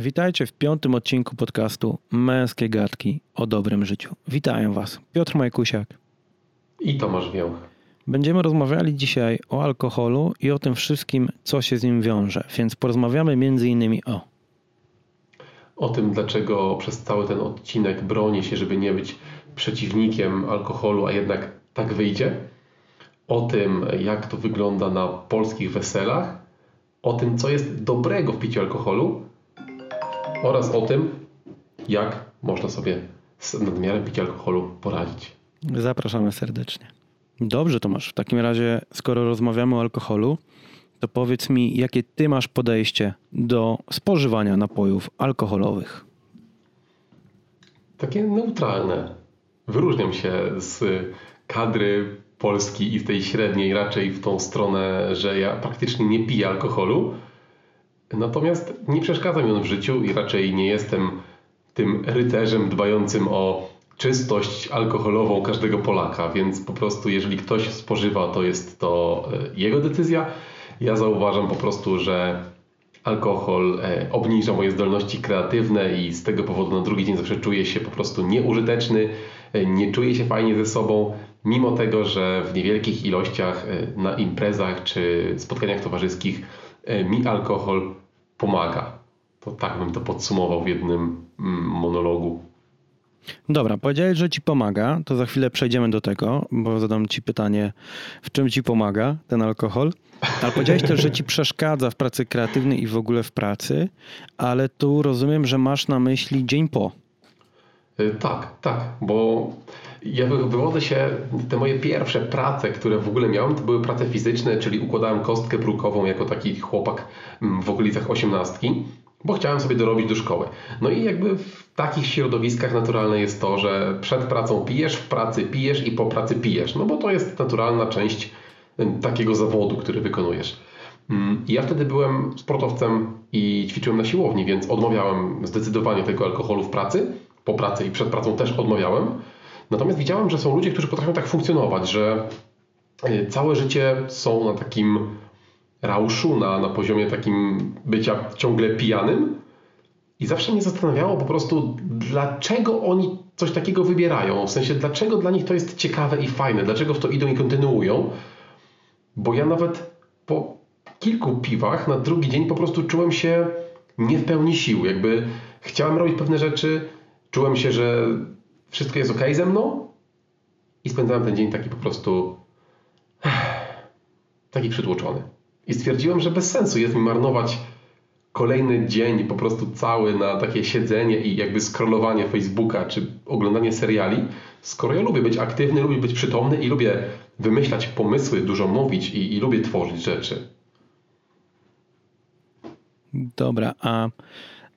Witajcie w piątym odcinku podcastu Męskie Gadki o dobrym życiu. Witają Was Piotr Majkusiak i Tomasz Wieł. Będziemy rozmawiali dzisiaj o alkoholu i o tym wszystkim, co się z nim wiąże, więc porozmawiamy między innymi o o tym, dlaczego przez cały ten odcinek bronię się, żeby nie być przeciwnikiem alkoholu, a jednak tak wyjdzie, o tym, jak to wygląda na polskich weselach, o tym, co jest dobrego w piciu alkoholu oraz o tym, jak można sobie z nadmiarem picia alkoholu poradzić. Zapraszamy serdecznie. Dobrze, Tomasz. W takim razie, skoro rozmawiamy o alkoholu, to powiedz mi, jakie ty masz podejście do spożywania napojów alkoholowych? Takie neutralne. Wyróżniam się z kadry Polski i z tej średniej raczej w tą stronę, że ja praktycznie nie piję alkoholu. Natomiast nie przeszkadza mi on w życiu i raczej nie jestem tym rycerzem dbającym o czystość alkoholową każdego Polaka, więc po prostu jeżeli ktoś spożywa, to jest to e, jego decyzja. Ja zauważam po prostu, że alkohol e, obniża moje zdolności kreatywne i z tego powodu na drugi dzień zawsze czuję się po prostu nieużyteczny, e, nie czuję się fajnie ze sobą, mimo tego, że w niewielkich ilościach na imprezach czy spotkaniach towarzyskich mi alkohol pomaga. To tak bym to podsumował w jednym mm, monologu. Dobra, powiedziałeś, że ci pomaga, to za chwilę przejdziemy do tego, bo zadam ci pytanie, w czym ci pomaga ten alkohol. Ale powiedziałeś też, że ci przeszkadza w pracy kreatywnej i w ogóle w pracy, ale tu rozumiem, że masz na myśli dzień po. Y, tak, tak, bo ja wywodzę się, te moje pierwsze prace, które w ogóle miałem, to były prace fizyczne, czyli układałem kostkę brukową jako taki chłopak mm, w okolicach osiemnastki bo chciałem sobie dorobić do szkoły. No i jakby w takich środowiskach naturalne jest to, że przed pracą pijesz, w pracy pijesz i po pracy pijesz, no bo to jest naturalna część takiego zawodu, który wykonujesz. Mm, ja wtedy byłem sportowcem i ćwiczyłem na siłowni, więc odmawiałem zdecydowanie tego alkoholu w pracy. Po pracy i przed pracą też odmawiałem. Natomiast widziałem, że są ludzie, którzy potrafią tak funkcjonować, że y, całe życie są na takim rauszu, na, na poziomie takim bycia ciągle pijanym. I zawsze mnie zastanawiało po prostu, dlaczego oni coś takiego wybierają. W sensie, dlaczego dla nich to jest ciekawe i fajne, dlaczego w to idą i kontynuują. Bo ja nawet po kilku piwach na drugi dzień po prostu czułem się nie w pełni sił. Jakby chciałem robić pewne rzeczy, czułem się, że wszystko jest ok ze mną i spędzałem ten dzień taki po prostu taki przytłoczony. I stwierdziłem, że bez sensu jest mi marnować kolejny dzień po prostu cały na takie siedzenie i jakby scrollowanie Facebooka czy oglądanie seriali, skoro ja lubię być aktywny, lubię być przytomny i lubię wymyślać pomysły, dużo mówić i, i lubię tworzyć rzeczy. Dobra, a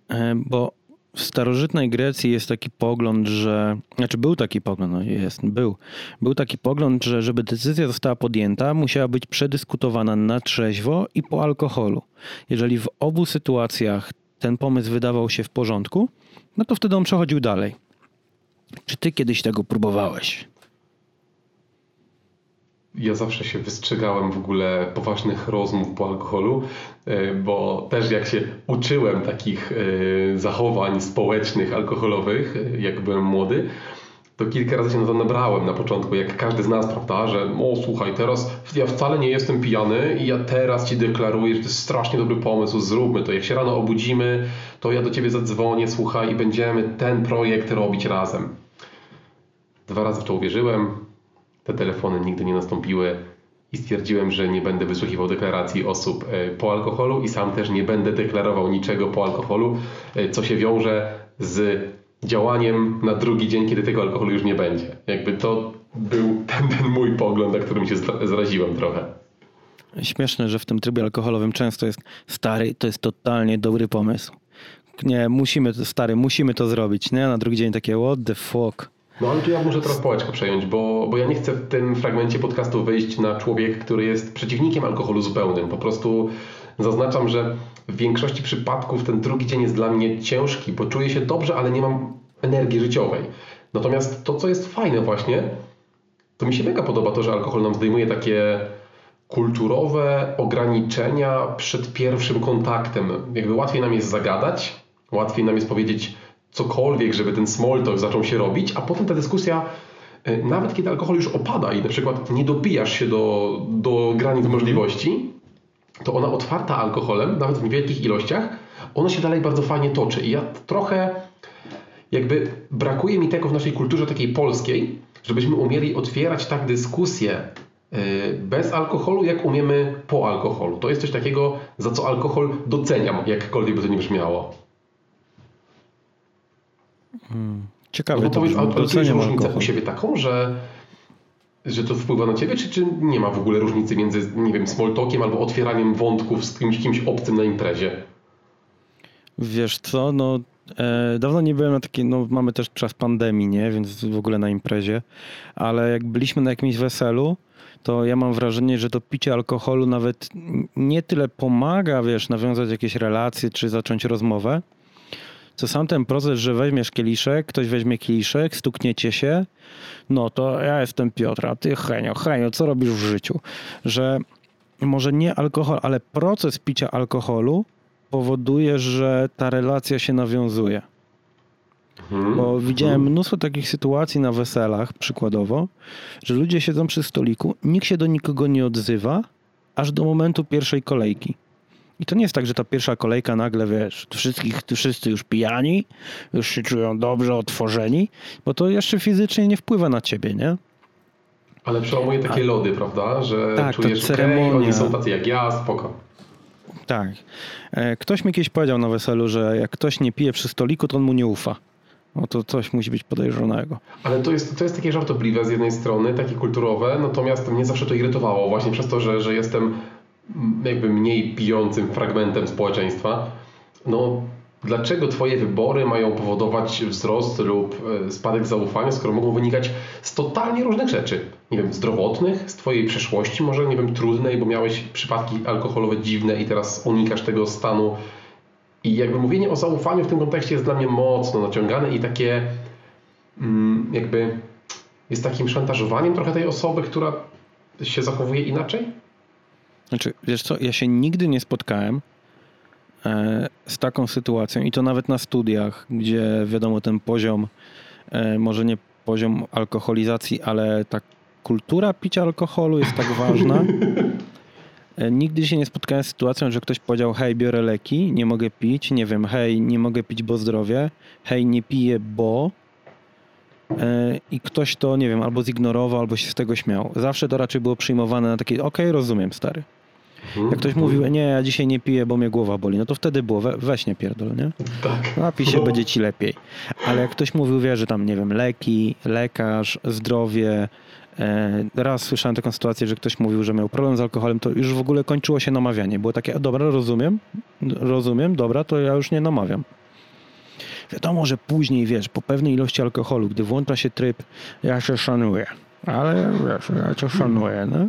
e, bo w starożytnej Grecji jest taki pogląd, że. Znaczy, był taki pogląd, no jest, był. Był taki pogląd, że żeby decyzja została podjęta, musiała być przedyskutowana na trzeźwo i po alkoholu. Jeżeli w obu sytuacjach ten pomysł wydawał się w porządku, no to wtedy on przechodził dalej. Czy ty kiedyś tego próbowałeś? Ja zawsze się wystrzegałem w ogóle poważnych rozmów po alkoholu, e, bo też jak się uczyłem takich e, zachowań społecznych, alkoholowych, e, jak byłem młody, to kilka razy się na to nabrałem na początku, jak każdy z nas, prawda, że o słuchaj, teraz ja wcale nie jestem pijany i ja teraz Ci deklaruję, że to jest strasznie dobry pomysł, zróbmy to. Jak się rano obudzimy, to ja do Ciebie zadzwonię, słuchaj, i będziemy ten projekt robić razem. Dwa razy w to uwierzyłem, te telefony nigdy nie nastąpiły i stwierdziłem, że nie będę wysłuchiwał deklaracji osób e, po alkoholu i sam też nie będę deklarował niczego po alkoholu, e, co się wiąże z działaniem na drugi dzień, kiedy tego alkoholu już nie będzie. Jakby to był ten, ten mój pogląd, na którym się zraziłem trochę. Śmieszne, że w tym trybie alkoholowym często jest stary, to jest totalnie dobry pomysł. Nie, musimy, stary, musimy to zrobić, nie? Na drugi dzień takie what the fuck. No ale tu ja muszę teraz pałeczkę przejąć, bo, bo ja nie chcę w tym fragmencie podcastu wyjść na człowiek, który jest przeciwnikiem alkoholu zupełnym. Po prostu zaznaczam, że w większości przypadków ten drugi dzień jest dla mnie ciężki, bo czuję się dobrze, ale nie mam energii życiowej. Natomiast to, co jest fajne właśnie, to mi się mega podoba to, że alkohol nam zdejmuje takie kulturowe ograniczenia przed pierwszym kontaktem. Jakby łatwiej nam jest zagadać, Łatwiej nam jest powiedzieć cokolwiek, żeby ten small talk zaczął się robić, a potem ta dyskusja, e, nawet kiedy alkohol już opada i na przykład nie dopijasz się do, do granic możliwości, to ona otwarta alkoholem, nawet w niewielkich ilościach, ona się dalej bardzo fajnie toczy. I ja trochę jakby brakuje mi tego w naszej kulturze takiej polskiej, żebyśmy umieli otwierać tak dyskusję y, bez alkoholu, jak umiemy po alkoholu. To jest coś takiego, za co alkohol doceniam, jakkolwiek by to nie brzmiało. Hmm. Ciekawe. No bo powiedz, ale czujesz różnicę u siebie taką, że, że to wpływa na ciebie, czy, czy nie ma w ogóle różnicy między, nie wiem, small talkiem albo otwieraniem wątków z kimś, kimś obcym na imprezie? Wiesz co, no e, dawno nie byłem na takiej, no mamy też czas pandemii, nie, więc w ogóle na imprezie, ale jak byliśmy na jakimś weselu, to ja mam wrażenie, że to picie alkoholu nawet nie tyle pomaga, wiesz, nawiązać jakieś relacje czy zacząć rozmowę, co sam ten proces, że weźmiesz kieliszek, ktoś weźmie kieliszek, stukniecie się, no to ja jestem Piotr, a ty Henio, Henio, co robisz w życiu? Że może nie alkohol, ale proces picia alkoholu powoduje, że ta relacja się nawiązuje. Mhm. Bo widziałem mhm. mnóstwo takich sytuacji na weselach, przykładowo, że ludzie siedzą przy stoliku, nikt się do nikogo nie odzywa, aż do momentu pierwszej kolejki. I to nie jest tak, że ta pierwsza kolejka nagle, wiesz, wszystkich, wszyscy już pijani, już się czują dobrze, otworzeni, bo to jeszcze fizycznie nie wpływa na ciebie, nie? Ale przełamuje takie A, lody, prawda? Że tak, czujesz, ceremonia. Okay, oni są tacy jak ja, spoko. Tak. E, ktoś mi kiedyś powiedział na weselu, że jak ktoś nie pije przy stoliku, to on mu nie ufa. No to coś musi być podejrzanego. Ale to jest, to jest takie żartobliwe z jednej strony, takie kulturowe, natomiast mnie zawsze to irytowało właśnie przez to, że, że jestem jakby mniej pijącym fragmentem społeczeństwa. No, dlaczego Twoje wybory mają powodować wzrost lub e, spadek zaufania, skoro mogą wynikać z totalnie różnych rzeczy? Nie wiem, zdrowotnych, z Twojej przeszłości, może nie wiem, trudnej, bo miałeś przypadki alkoholowe dziwne i teraz unikasz tego stanu. I jakby mówienie o zaufaniu w tym kontekście jest dla mnie mocno naciągane i takie mm, jakby jest takim szantażowaniem trochę tej osoby, która się zachowuje inaczej? Znaczy, wiesz co, ja się nigdy nie spotkałem e, z taką sytuacją i to nawet na studiach, gdzie wiadomo ten poziom, e, może nie poziom alkoholizacji, ale ta kultura picia alkoholu jest tak ważna. E, nigdy się nie spotkałem z sytuacją, że ktoś powiedział hej, biorę leki, nie mogę pić, nie wiem, hej, nie mogę pić, bo zdrowie, hej, nie piję, bo i ktoś to, nie wiem, albo zignorował, albo się z tego śmiał. Zawsze to raczej było przyjmowane na takie, okej, okay, rozumiem, stary. Jak ktoś mówił, nie, ja dzisiaj nie piję, bo mnie głowa boli, no to wtedy było, we, weź nie pierdol, nie? Tak. Napij się, będzie ci lepiej. Ale jak ktoś mówił, wie, że tam, nie wiem, leki, lekarz, zdrowie, e, Raz słyszałem taką sytuację, że ktoś mówił, że miał problem z alkoholem, to już w ogóle kończyło się namawianie. Było takie, dobra, rozumiem, rozumiem, dobra, to ja już nie namawiam. Wiadomo, że później, wiesz, po pewnej ilości alkoholu, gdy włącza się tryb, ja się szanuję, ale wiesz, ja cię szanuję, no?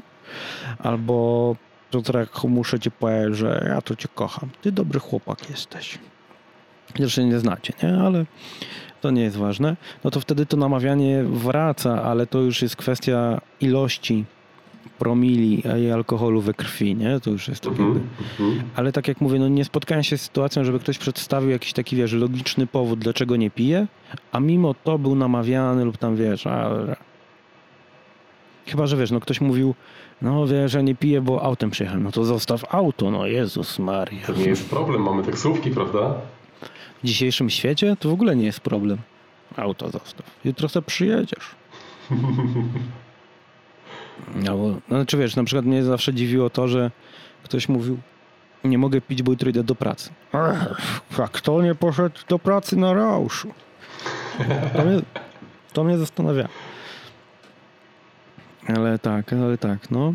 Albo Piotrek, muszę ci powiedzieć, że ja to cię kocham. Ty dobry chłopak jesteś. Jeszcze nie znacie, nie? Ale to nie jest ważne. No to wtedy to namawianie wraca, ale to już jest kwestia ilości promili i alkoholu we krwi, nie? To już jest tak jakby... Ale tak jak mówię, no nie spotkałem się z sytuacją, żeby ktoś przedstawił jakiś taki, wiesz, logiczny powód, dlaczego nie pije, a mimo to był namawiany lub tam, wiesz, a... Chyba, że wiesz, no ktoś mówił, no wiesz, że nie piję, bo autem przyjechałem. No to zostaw auto, no Jezus Maria. To nie jest problem, mamy taksówki, prawda? W dzisiejszym świecie to w ogóle nie jest problem. Auto zostaw. Jutro sobie przyjedziesz. No, bo, no, znaczy wiesz, na przykład mnie zawsze dziwiło to, że ktoś mówił, nie mogę pić, bo jutro idę do pracy. A kto nie poszedł do pracy na rauszu? To mnie, to mnie zastanawia. Ale tak, ale tak, no.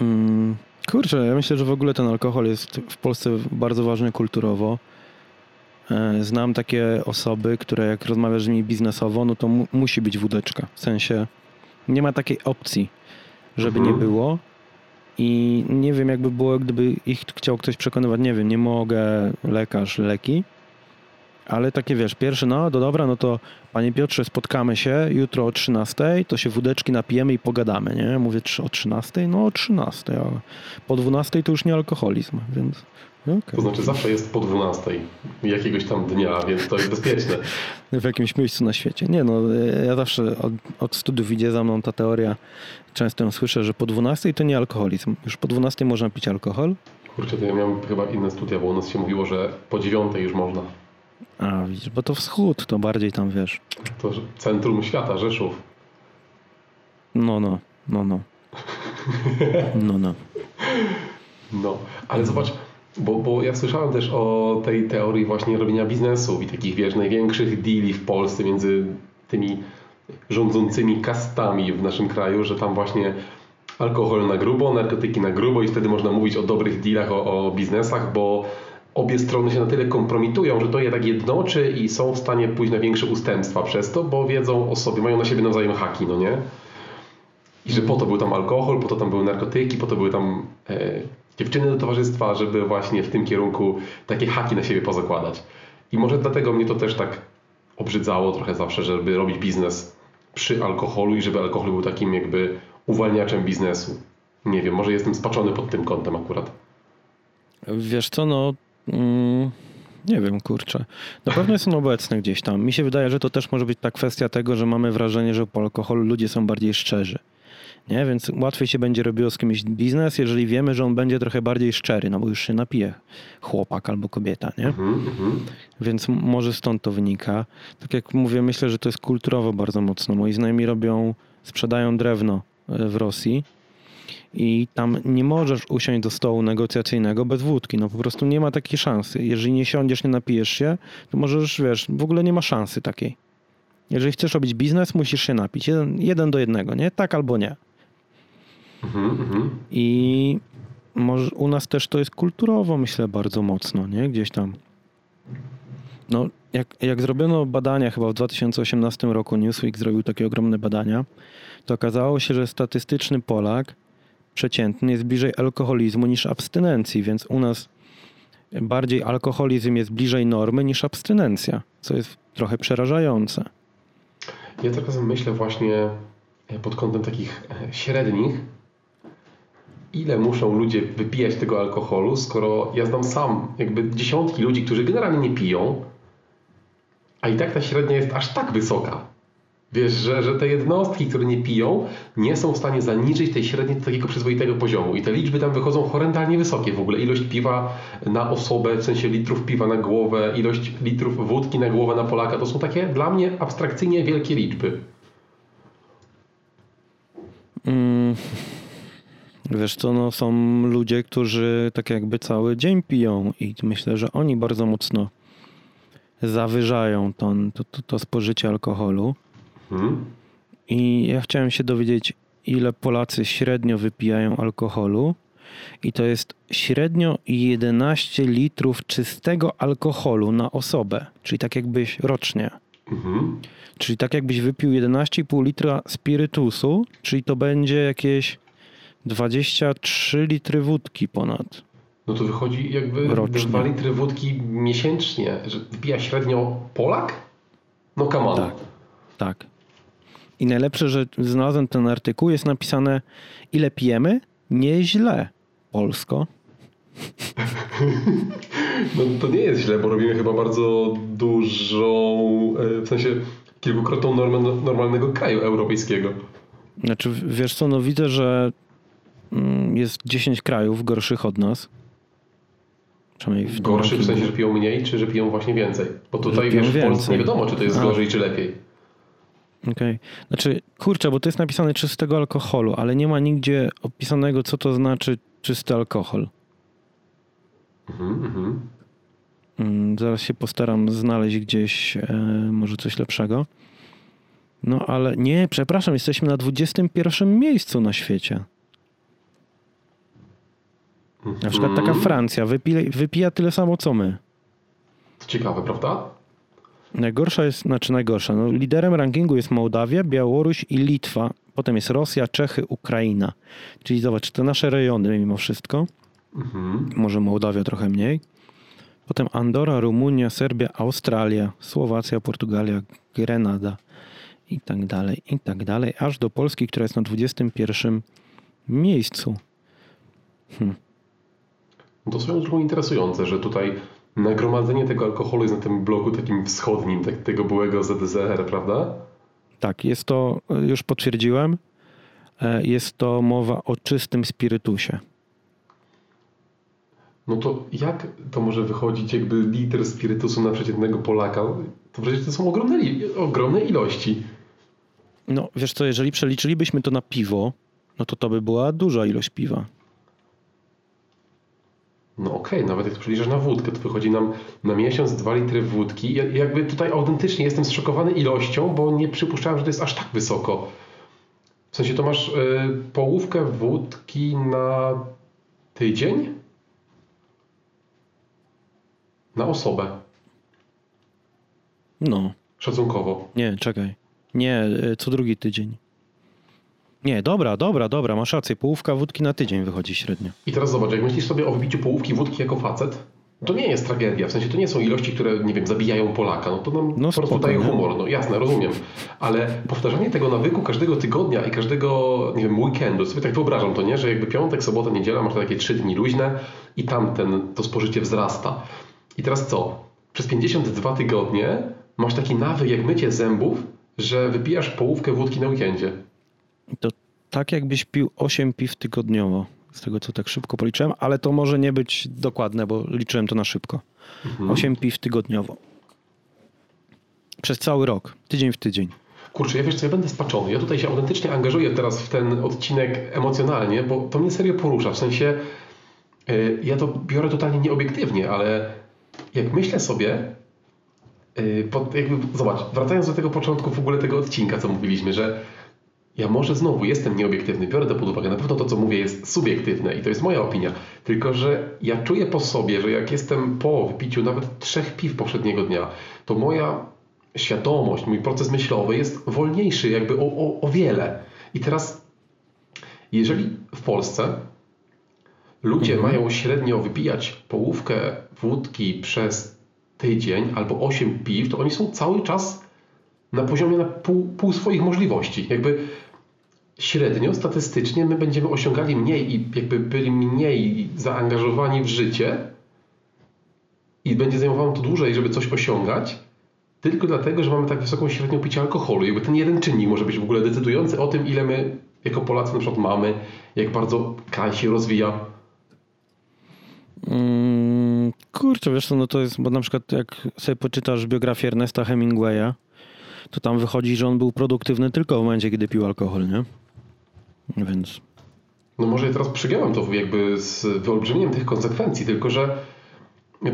Mm, kurczę, ja myślę, że w ogóle ten alkohol jest w Polsce bardzo ważny kulturowo. E, znam takie osoby, które jak rozmawiasz z nimi biznesowo, no to mu musi być wódeczka. W sensie nie ma takiej opcji, żeby mhm. nie było. I nie wiem, jakby było, gdyby ich chciał ktoś przekonywać, nie wiem, nie mogę, lekarz, leki. Ale takie wiesz, pierwszy, no to dobra, no to panie Piotrze, spotkamy się jutro o 13, to się wódeczki napijemy i pogadamy, nie? Mówię, o 13? No o 13, ale po 12 to już nie alkoholizm, więc okay. To znaczy zawsze jest po 12 jakiegoś tam dnia, więc to jest bezpieczne. W jakimś miejscu na świecie. Nie no, ja zawsze od, od studiów idzie za mną ta teoria, często ją słyszę, że po 12 to nie alkoholizm. Już po 12 można pić alkohol. Kurczę, to ja miałem chyba inne studia, bo u nas się mówiło, że po 9 już można. A, widzisz, bo to wschód, to bardziej tam wiesz. To centrum świata, Rzeszów. No, no, no, no. No, no. No, ale zobacz, bo, bo ja słyszałem też o tej teorii właśnie robienia biznesu i takich, wiesz, największych deali w Polsce między tymi rządzącymi kastami w naszym kraju, że tam właśnie alkohol na grubo, narkotyki na grubo i wtedy można mówić o dobrych dealach, o, o biznesach, bo obie strony się na tyle kompromitują, że to je tak jednoczy i są w stanie pójść na większe ustępstwa przez to, bo wiedzą o sobie, mają na siebie nawzajem haki, no nie? I że po to był tam alkohol, po to tam były narkotyki, po to były tam e, dziewczyny do towarzystwa, żeby właśnie w tym kierunku takie haki na siebie pozakładać. I może dlatego mnie to też tak obrzydzało trochę zawsze, żeby robić biznes przy alkoholu i żeby alkohol był takim jakby uwalniaczem biznesu. Nie wiem, może jestem spaczony pod tym kątem akurat. Wiesz co, no Mm, nie wiem, kurczę. Na pewno są obecne gdzieś tam. Mi się wydaje, że to też może być ta kwestia tego, że mamy wrażenie, że po alkoholu ludzie są bardziej szczerzy. Nie? Więc łatwiej się będzie robiło z kimś biznes, jeżeli wiemy, że on będzie trochę bardziej szczery, no bo już się napije chłopak albo kobieta, nie? Mm -hmm. Więc może stąd to wynika. Tak jak mówię, myślę, że to jest kulturowo bardzo mocno. Moi znajomi robią, sprzedają drewno e, w Rosji i tam nie możesz usiąść do stołu negocjacyjnego bez wódki. No po prostu nie ma takiej szansy. Jeżeli nie siądziesz, nie napijesz się, to możesz, wiesz, w ogóle nie ma szansy takiej. Jeżeli chcesz robić biznes, musisz się napić. Jeden, jeden do jednego, nie? Tak albo nie. Mhm, mhm. I może u nas też to jest kulturowo, myślę, bardzo mocno, nie? Gdzieś tam. No, jak, jak zrobiono badania, chyba w 2018 roku Newsweek zrobił takie ogromne badania, to okazało się, że statystyczny Polak przeciętny jest bliżej alkoholizmu niż abstynencji, więc u nas bardziej alkoholizm jest bliżej normy niż abstynencja, co jest trochę przerażające. Ja teraz myślę właśnie e, pod kątem takich e, średnich, ile muszą ludzie wypijać tego alkoholu, skoro ja znam sam jakby dziesiątki ludzi, którzy generalnie nie piją, a i tak ta średnia jest aż tak wysoka. Wiesz, że, że te jednostki, które nie piją, nie są w stanie zaniżyć tej średniej do takiego przyzwoitego poziomu. I te liczby tam wychodzą horrendalnie wysokie. W ogóle ilość piwa na osobę, w sensie litrów piwa na głowę, ilość litrów wódki na głowę na Polaka, to są takie dla mnie abstrakcyjnie wielkie liczby. Mm, wiesz co, no są ludzie, którzy tak jakby cały dzień piją i myślę, że oni bardzo mocno zawyżają to, to, to spożycie alkoholu. Hmm? I ja chciałem się dowiedzieć, ile Polacy średnio wypijają alkoholu. I to jest średnio 11 litrów czystego alkoholu na osobę, czyli tak jakbyś rocznie. Mhm. Czyli tak jakbyś wypił 11,5 litra spirytusu, czyli to będzie jakieś 23 litry wódki ponad. No to wychodzi jakby rocznie. 2 litry wódki miesięcznie, że wypija średnio Polak? No come on. Tak, tak. I najlepsze, że znalazłem ten artykuł, jest napisane ile pijemy? Nieźle. Polsko. No to nie jest źle, bo robimy chyba bardzo dużą, e, w sensie kilkukrotną normę normalnego kraju europejskiego. Znaczy, wiesz co, no widzę, że mm, jest 10 krajów gorszych od nas. W gorszych w sensie, że piją mniej, czy że piją właśnie więcej? Bo tutaj wiesz, w Polsce nie wiadomo, czy to jest A. gorzej, czy lepiej. Okej. Okay. Znaczy, kurczę, bo to jest napisane czystego alkoholu, ale nie ma nigdzie opisanego, co to znaczy czysty alkohol. Mhm, mhm. Mm, zaraz się postaram znaleźć gdzieś e, może coś lepszego. No ale nie, przepraszam, jesteśmy na 21 miejscu na świecie. Na przykład taka mhm. Francja wypija, wypija tyle samo co my. Ciekawe, prawda? Najgorsza jest, znaczy najgorsza, no, liderem rankingu jest Mołdawia, Białoruś i Litwa. Potem jest Rosja, Czechy, Ukraina. Czyli zobacz, te nasze rejony mimo wszystko. Mhm. Może Mołdawia trochę mniej. potem Andora, Rumunia, Serbia, Australia, Słowacja, Portugalia, Grenada i tak dalej, i tak dalej, aż do Polski, która jest na 21 miejscu. Hm. To swoją drogą interesujące, że tutaj nagromadzenie tego alkoholu jest na tym bloku takim wschodnim, tak, tego byłego ZDZR, prawda? Tak, jest to, już potwierdziłem, e, jest to mowa o czystym spirytusie. No to jak to może wychodzić jakby liter spirytusu na przeciętnego Polaka? To przecież to są ogromne, ogromne ilości. No wiesz co, jeżeli przeliczylibyśmy to na piwo, no to to by była duża ilość piwa. No okej, okay, nawet jak to na wódkę, to wychodzi nam na miesiąc 2 litry wódki. Ja, jakby tutaj autentycznie jestem zszokowany ilością, bo nie przypuszczałem, że to jest aż tak wysoko. W sensie to masz y, połówkę wódki na tydzień? Na osobę. No. Szacunkowo. Nie, czekaj. Nie, y, co drugi tydzień. Nie, dobra, dobra, dobra, masz rację. Połówka wódki na tydzień wychodzi średnio. I teraz zobacz, jak myślisz sobie o wybiciu połówki wódki jako facet, to nie jest tragedia. W sensie to nie są ilości, które, nie wiem, zabijają Polaka. No to nam no, po prostu daje humor. No jasne, rozumiem. Ale powtarzanie tego nawyku każdego tygodnia i każdego, nie wiem, weekendu, sobie tak wyobrażam to, nie? Że jakby piątek, sobota, niedziela, masz takie trzy dni luźne i tam ten, to spożycie wzrasta. I teraz co? Przez 52 tygodnie masz taki nawyk jak mycie zębów, że wypijasz połówkę wódki na weekendzie. To tak jakbyś pił 8 piw tygodniowo, z tego co tak szybko policzyłem, ale to może nie być dokładne, bo liczyłem to na szybko. Mhm. 8 piw tygodniowo. Przez cały rok, tydzień w tydzień. Kurczę, ja wiesz co, ja będę spaczony. Ja tutaj się autentycznie angażuję teraz w ten odcinek emocjonalnie, bo to mnie serio porusza. W sensie, yy, ja to biorę totalnie nieobiektywnie, ale jak myślę sobie, yy, pod, jakby, zobacz, wracając do tego początku w ogóle tego odcinka, co mówiliśmy, że ja może znowu jestem nieobiektywny, biorę to pod uwagę. Na pewno to, co mówię, jest subiektywne i to jest moja opinia. Tylko, że ja czuję po sobie, że jak jestem po wypiciu nawet trzech piw poprzedniego dnia, to moja świadomość, mój proces myślowy jest wolniejszy jakby o, o, o wiele. I teraz, jeżeli w Polsce ludzie mhm. mają średnio wypijać połówkę wódki przez tydzień albo 8 piw, to oni są cały czas na poziomie na pół, pół swoich możliwości. Jakby średnio, statystycznie my będziemy osiągali mniej i jakby byli mniej zaangażowani w życie i będzie zajmowało to dłużej, żeby coś osiągać, tylko dlatego, że mamy tak wysoką średnią picia alkoholu. Jakby ten jeden czynnik może być w ogóle decydujący o tym, ile my jako Polacy na przykład mamy, jak bardzo kraj się rozwija. Mm, kurczę, wiesz co, no to jest, bo na przykład jak sobie poczytasz biografię Ernesta Hemingwaya, to tam wychodzi, że on był produktywny tylko w momencie, kiedy pił alkohol, nie? Więc... No może ja teraz przygiąłem to jakby z wyolbrzymieniem tych konsekwencji, tylko że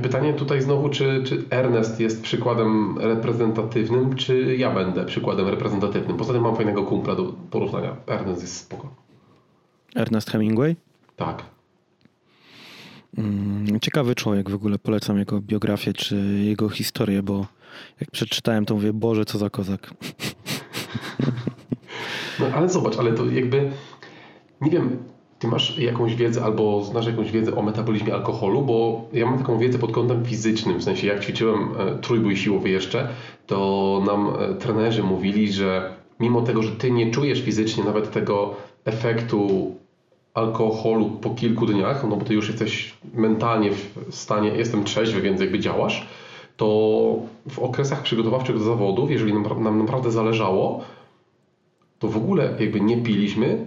pytanie tutaj znowu, czy, czy Ernest jest przykładem reprezentatywnym, czy ja będę przykładem reprezentatywnym. Poza tym mam fajnego kumpla do porównania. Ernest jest spoko. Ernest Hemingway? Tak. Mm, ciekawy człowiek w ogóle, polecam jego biografię czy jego historię, bo jak przeczytałem to mówię, Boże, co za kozak. No ale zobacz, ale to jakby, nie wiem, ty masz jakąś wiedzę albo znasz jakąś wiedzę o metabolizmie alkoholu, bo ja mam taką wiedzę pod kątem fizycznym, w sensie jak ćwiczyłem e, trójbój siłowy jeszcze, to nam e, trenerzy mówili, że mimo tego, że ty nie czujesz fizycznie nawet tego efektu alkoholu po kilku dniach, no bo ty już jesteś mentalnie w stanie, jestem trzeźwy, więc jakby działasz, to w okresach przygotowawczych do zawodów, jeżeli nam, nam naprawdę zależało, to w ogóle jakby nie piliśmy,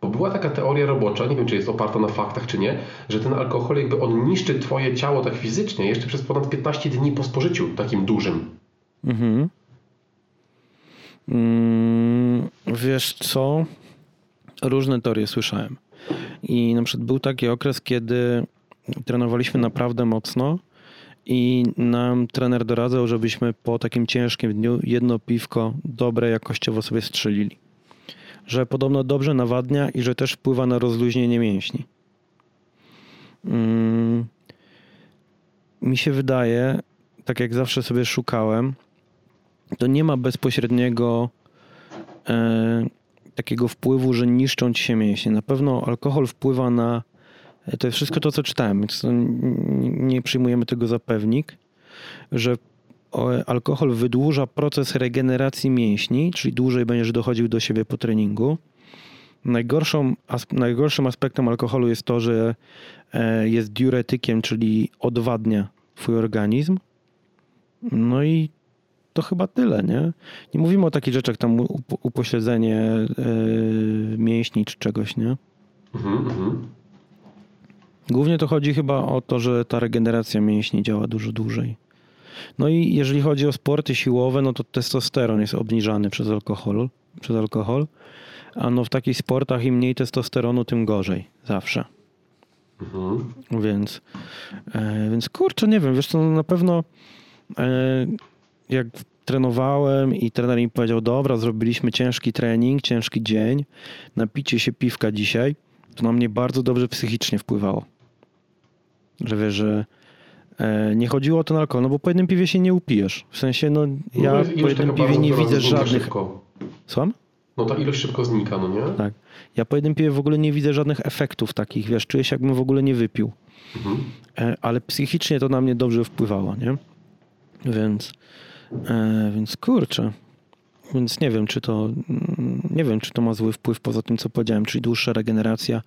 bo była taka teoria robocza, nie wiem czy jest oparta na faktach czy nie, że ten alkohol jakby on niszczy twoje ciało tak fizycznie jeszcze przez ponad 15 dni po spożyciu takim dużym. Mhm. Mm, wiesz co? Różne teorie słyszałem. I na przykład był taki okres, kiedy trenowaliśmy naprawdę mocno i nam trener doradzał, żebyśmy po takim ciężkim dniu jedno piwko dobre jakościowo sobie strzelili że podobno dobrze nawadnia i że też wpływa na rozluźnienie mięśni. Mm, mi się wydaje, tak jak zawsze sobie szukałem, to nie ma bezpośredniego e, takiego wpływu, że niszczą ci się mięśnie. Na pewno alkohol wpływa na To jest wszystko to, co czytałem, więc nie przyjmujemy tego za pewnik, że alkohol wydłuża proces regeneracji mięśni, czyli dłużej będziesz dochodził do siebie po treningu. Najgorszą, najgorszym aspektem alkoholu jest to, że e, jest diuretykiem, czyli odwadnia twój organizm. No i to chyba tyle, nie? Nie mówimy o takich rzeczach, tam upośledzenie yy, mięśni czy czegoś, nie? Mhm, mhm. Głównie to chodzi chyba o to, że ta regeneracja mięśni działa dużo dłużej. No i jeżeli chodzi o sporty siłowe, no to testosteron jest obniżany przez alkohol, przez alkohol. A no w takich sportach im mniej testosteronu, tym gorzej. Zawsze. Mhm. Więc, e, więc kurczę, nie wiem, wiesz co, na pewno e, jak trenowałem i trener mi powiedział, dobra, zrobiliśmy ciężki trening, ciężki dzień, napicie się piwka dzisiaj, to na mnie bardzo dobrze psychicznie wpływało. Że wiesz, że nie chodziło o ten alkohol, no bo po jednym piwie się nie upijesz. W sensie, no ja no, po jednym piwie nie widzę żadnych... Szybko. Słucham? No ta ilość szybko znika, no nie? Tak. Ja po jednym piwie w ogóle nie widzę żadnych efektów takich, wiesz, czuję się jakbym w ogóle nie wypił. Mhm. E, ale psychicznie to na mnie dobrze wpływało, nie? Więc... E, więc kurczę. Więc nie wiem, czy to mm, nie wiem, czy to ma zły wpływ poza tym, co powiedziałem, czyli dłuższa regeneracja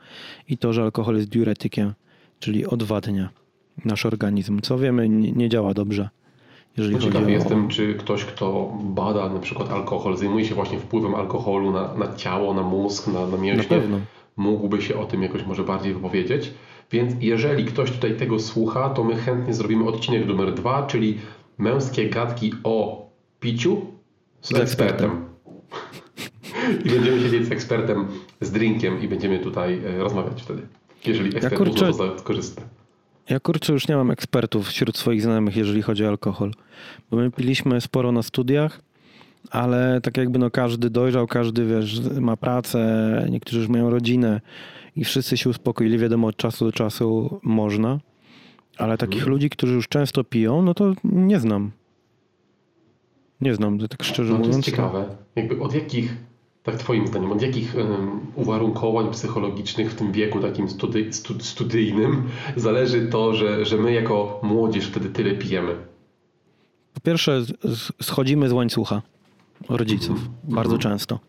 i to, że alkohol jest diuretykiem, czyli odwadnia nasz organizm. Co wiemy, nie, nie działa dobrze. Jeżeli Ciekawy chodzi o... jestem, czy ktoś, kto bada na przykład alkohol, zajmuje się właśnie wpływem alkoholu na, na ciało, na mózg, na, na mięśnie, na mógłby się o tym jakoś może bardziej wypowiedzieć. Więc jeżeli ktoś tutaj tego słucha, to my chętnie zrobimy odcinek numer dwa, czyli męskie gadki o piciu z, z ekspertem. ekspertem. I będziemy siedzieć z ekspertem z drinkiem i będziemy tutaj e, rozmawiać wtedy. Jeżeli ekspert ja kurczę, korzysta. Ja kurczę już nie mam ekspertów wśród swoich znajomych, jeżeli chodzi o alkohol. Bo my piliśmy sporo na studiach, ale tak jakby no każdy dojrzał, każdy wiesz, ma pracę, niektórzy już mają rodzinę i wszyscy się uspokoili. Wiadomo, od czasu do czasu można. Ale takich hmm. ludzi, którzy już często piją, no to nie znam. Nie znam, tak szczerze no, mówiąc. To jest ciekawe. Jakby od jakich, tak twoim zdaniem, od jakich um, uwarunkowań psychologicznych w tym wieku takim studi stud studyjnym zależy to, że, że my jako młodzież wtedy tyle pijemy? Po pierwsze schodzimy z łańcucha rodziców. Mm -hmm. Bardzo mm -hmm. często.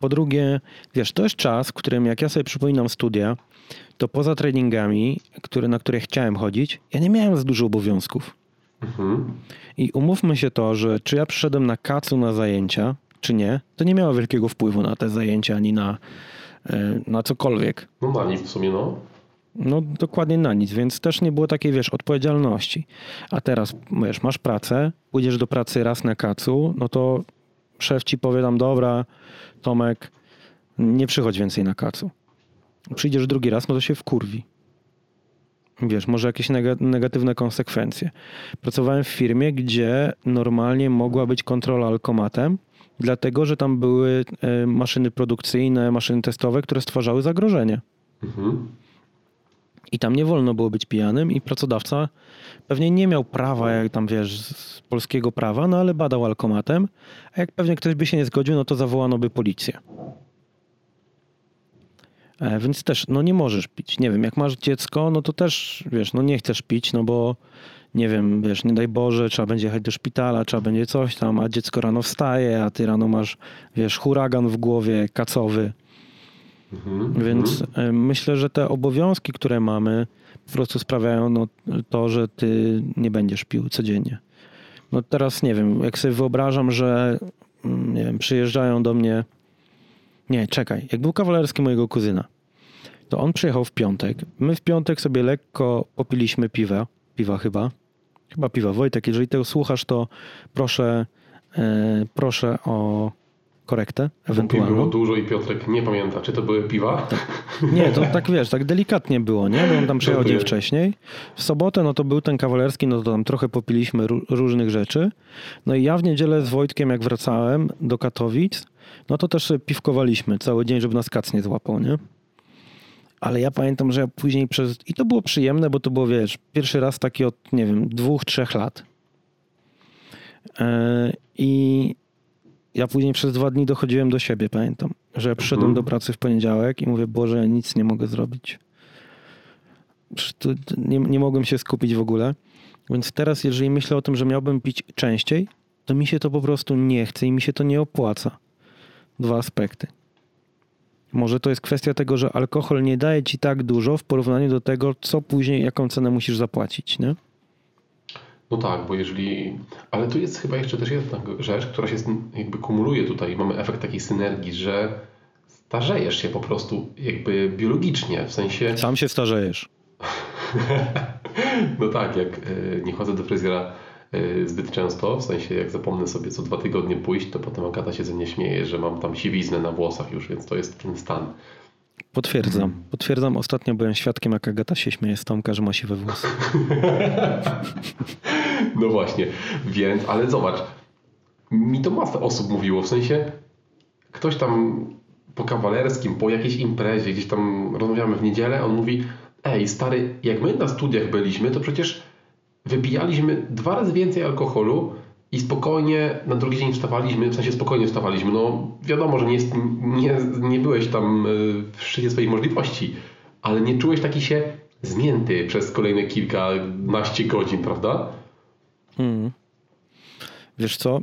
Po drugie, wiesz, to jest czas, w którym jak ja sobie przypominam studia, to poza treningami, które, na które chciałem chodzić, ja nie miałem za dużo obowiązków. Mhm. I umówmy się to, że czy ja przyszedłem na kacu na zajęcia, czy nie, to nie miało wielkiego wpływu na te zajęcia ani na, e, na cokolwiek. No na nic w sumie, no. No dokładnie na nic, więc też nie było takiej, wiesz, odpowiedzialności. A teraz, wiesz, masz pracę, pójdziesz do pracy raz na kacu, no to szef ci powie tam, dobra, Tomek, nie przychodź więcej na kacu przyjdziesz drugi raz, no to się wkurwi. Wiesz, może jakieś negatywne konsekwencje. Pracowałem w firmie, gdzie normalnie mogła być kontrola alkomatem, dlatego że tam były e, maszyny produkcyjne, maszyny testowe, które stwarzały zagrożenie. Mhm. I tam nie wolno było być pijanym i pracodawca pewnie nie miał prawa, jak tam wiesz, z polskiego prawa, no ale badał alkomatem, a jak pewnie ktoś by się nie zgodził, no to zawołano by policję. E, więc też, no nie możesz pić. Nie wiem, jak masz dziecko, no to też, wiesz, no nie chcesz pić, no bo nie wiem, wiesz, nie daj Boże, trzeba będzie jechać do szpitala, trzeba będzie coś tam, a dziecko rano wstaje, a ty rano masz, wiesz, huragan w głowie, kacowy. Mhm, Więc mhm. myślę, że te obowiązki, które mamy, po prostu sprawiają no, to, że ty nie będziesz pił codziennie. No teraz nie wiem, jak sobie wyobrażam, że mm, nie wiem, przyjeżdżają do mnie. Nie, czekaj, jak był kawalerski mojego kuzyna, to on przyjechał w piątek. My w piątek sobie lekko popiliśmy piwa, piwa chyba. Chyba piwa. Wojtek, jeżeli tego słuchasz, to proszę, e, proszę o korektę ewentualnie. Było dużo i Piotrek nie pamięta, czy to były piwa? Tak. Nie, to tak wiesz, tak delikatnie było, nie? Bo on tam przyjechał dzień wcześniej. W sobotę, no to był ten kawalerski, no to tam trochę popiliśmy różnych rzeczy. No i ja w niedzielę z Wojtkiem, jak wracałem do Katowic, no to też piwkowaliśmy cały dzień, żeby nas kac nie złapał, nie? Ale ja pamiętam, że ja później przez... I to było przyjemne, bo to było, wiesz, pierwszy raz taki od, nie wiem, dwóch, trzech lat. E, I ja później przez dwa dni dochodziłem do siebie, pamiętam. Że przyszedłem mhm. do pracy w poniedziałek i mówię, Boże, ja nic nie mogę zrobić. nie, nie mogłem się skupić w ogóle. Więc teraz, jeżeli myślę o tym, że miałbym pić częściej, to mi się to po prostu nie chce i mi się to nie opłaca. Dwa aspekty. Może to jest kwestia tego, że alkohol nie daje ci tak dużo w porównaniu do tego, co później, jaką cenę musisz zapłacić, nie? No tak, bo jeżeli. Ale tu jest chyba jeszcze też jedna rzecz, która się jakby kumuluje tutaj. Mamy efekt takiej synergii, że starzejesz się po prostu jakby biologicznie, w sensie. Sam się starzejesz. no tak, jak e, nie chodzę do fryzjera zbyt często, w sensie jak zapomnę sobie co dwa tygodnie pójść, to potem Agata się ze mnie śmieje, że mam tam siwiznę na włosach już, więc to jest ten stan. Potwierdzam. Potwierdzam. Ostatnio byłem świadkiem, jak Agata się śmieje z Tomka, że ma siwe włosy. no właśnie. Więc, ale zobacz. Mi to masa osób mówiło. W sensie ktoś tam po kawalerskim, po jakiejś imprezie, gdzieś tam rozmawiamy w niedzielę, on mówi ej stary, jak my na studiach byliśmy, to przecież wypijaliśmy dwa razy więcej alkoholu i spokojnie na drugi dzień wstawaliśmy, w sensie spokojnie wstawaliśmy. No wiadomo, że nie, nie, nie byłeś tam y, w szczycie swoich możliwości, ale nie czułeś taki się zmięty przez kolejne kilkanaście godzin, prawda? Hmm. Wiesz co?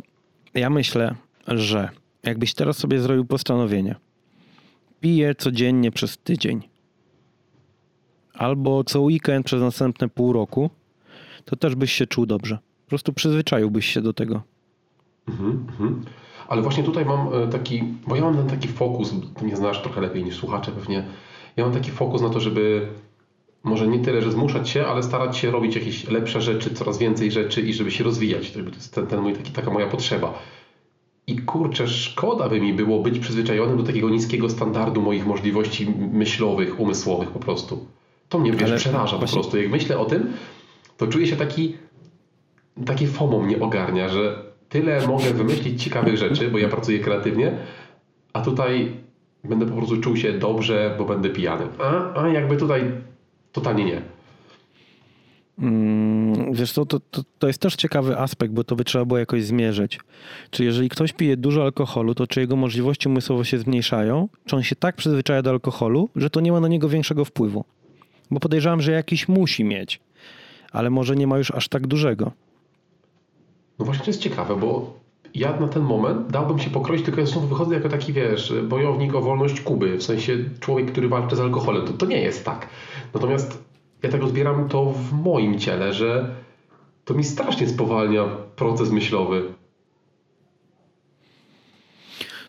Ja myślę, że jakbyś teraz sobie zrobił postanowienie, piję codziennie przez tydzień, albo co weekend przez następne pół roku, to też byś się czuł dobrze prostu przyzwyczaiłbyś się do tego. Mhm, mhm. Ale właśnie tutaj mam e, taki, bo ja mam ten taki fokus, ty mnie znasz trochę lepiej niż słuchacze pewnie, ja mam taki fokus na to, żeby może nie tyle, że zmuszać się, ale starać się robić jakieś lepsze rzeczy, coraz więcej rzeczy i żeby się rozwijać. To jest ten, ten mój, taki, taka moja potrzeba. I kurczę, szkoda by mi było być przyzwyczajonym do takiego niskiego standardu moich możliwości myślowych, umysłowych po prostu. To mnie wiesz, przeraża właśnie... po prostu. Jak myślę o tym, to czuję się taki takie FOMO mnie ogarnia, że tyle mogę wymyślić ciekawych rzeczy, bo ja pracuję kreatywnie, a tutaj będę po prostu czuł się dobrze, bo będę pijany. A, a jakby tutaj totalnie nie. Mm, wiesz co, to, to, to jest też ciekawy aspekt, bo to by trzeba było jakoś zmierzyć. Czy jeżeli ktoś pije dużo alkoholu, to czy jego możliwości umysłowe się zmniejszają? Czy on się tak przyzwyczaja do alkoholu, że to nie ma na niego większego wpływu? Bo podejrzewam, że jakiś musi mieć, ale może nie ma już aż tak dużego. No właśnie to jest ciekawe, bo ja na ten moment dałbym się pokroić, tylko ja znowu wychodzę jako taki, wiesz, bojownik o wolność Kuby, w sensie człowiek, który walczy z alkoholem. To, to nie jest tak. Natomiast ja tak odbieram to w moim ciele, że to mi strasznie spowalnia proces myślowy.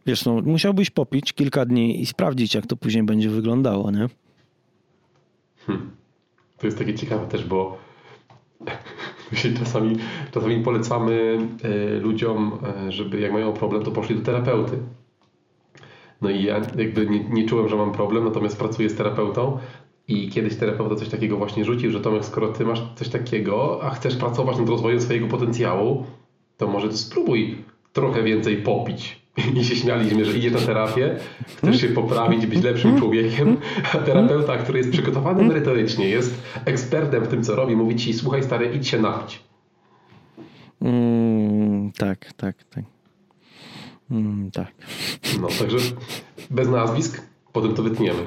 Wiesz, no, musiałbyś popić kilka dni i sprawdzić, jak to później będzie wyglądało, nie? Hmm. To jest takie ciekawe też, bo czasami, czasami polecamy e, ludziom, e, żeby jak mają problem, to poszli do terapeuty. No i ja jakby nie, nie czułem, że mam problem, natomiast pracuję z terapeutą i kiedyś terapeuta coś takiego właśnie rzucił, że Tomek, skoro ty masz coś takiego, a chcesz pracować nad rozwojem swojego potencjału, to może spróbuj trochę więcej popić i się śmialiśmy, że idziesz na terapię, chcesz się poprawić, być lepszym człowiekiem, a terapeuta, który jest przygotowany merytorycznie, jest ekspertem w tym, co robi, mówi ci, słuchaj stary, idź się napić. Mm, tak, tak, tak. Mm, tak. No, także bez nazwisk, potem to wytniemy.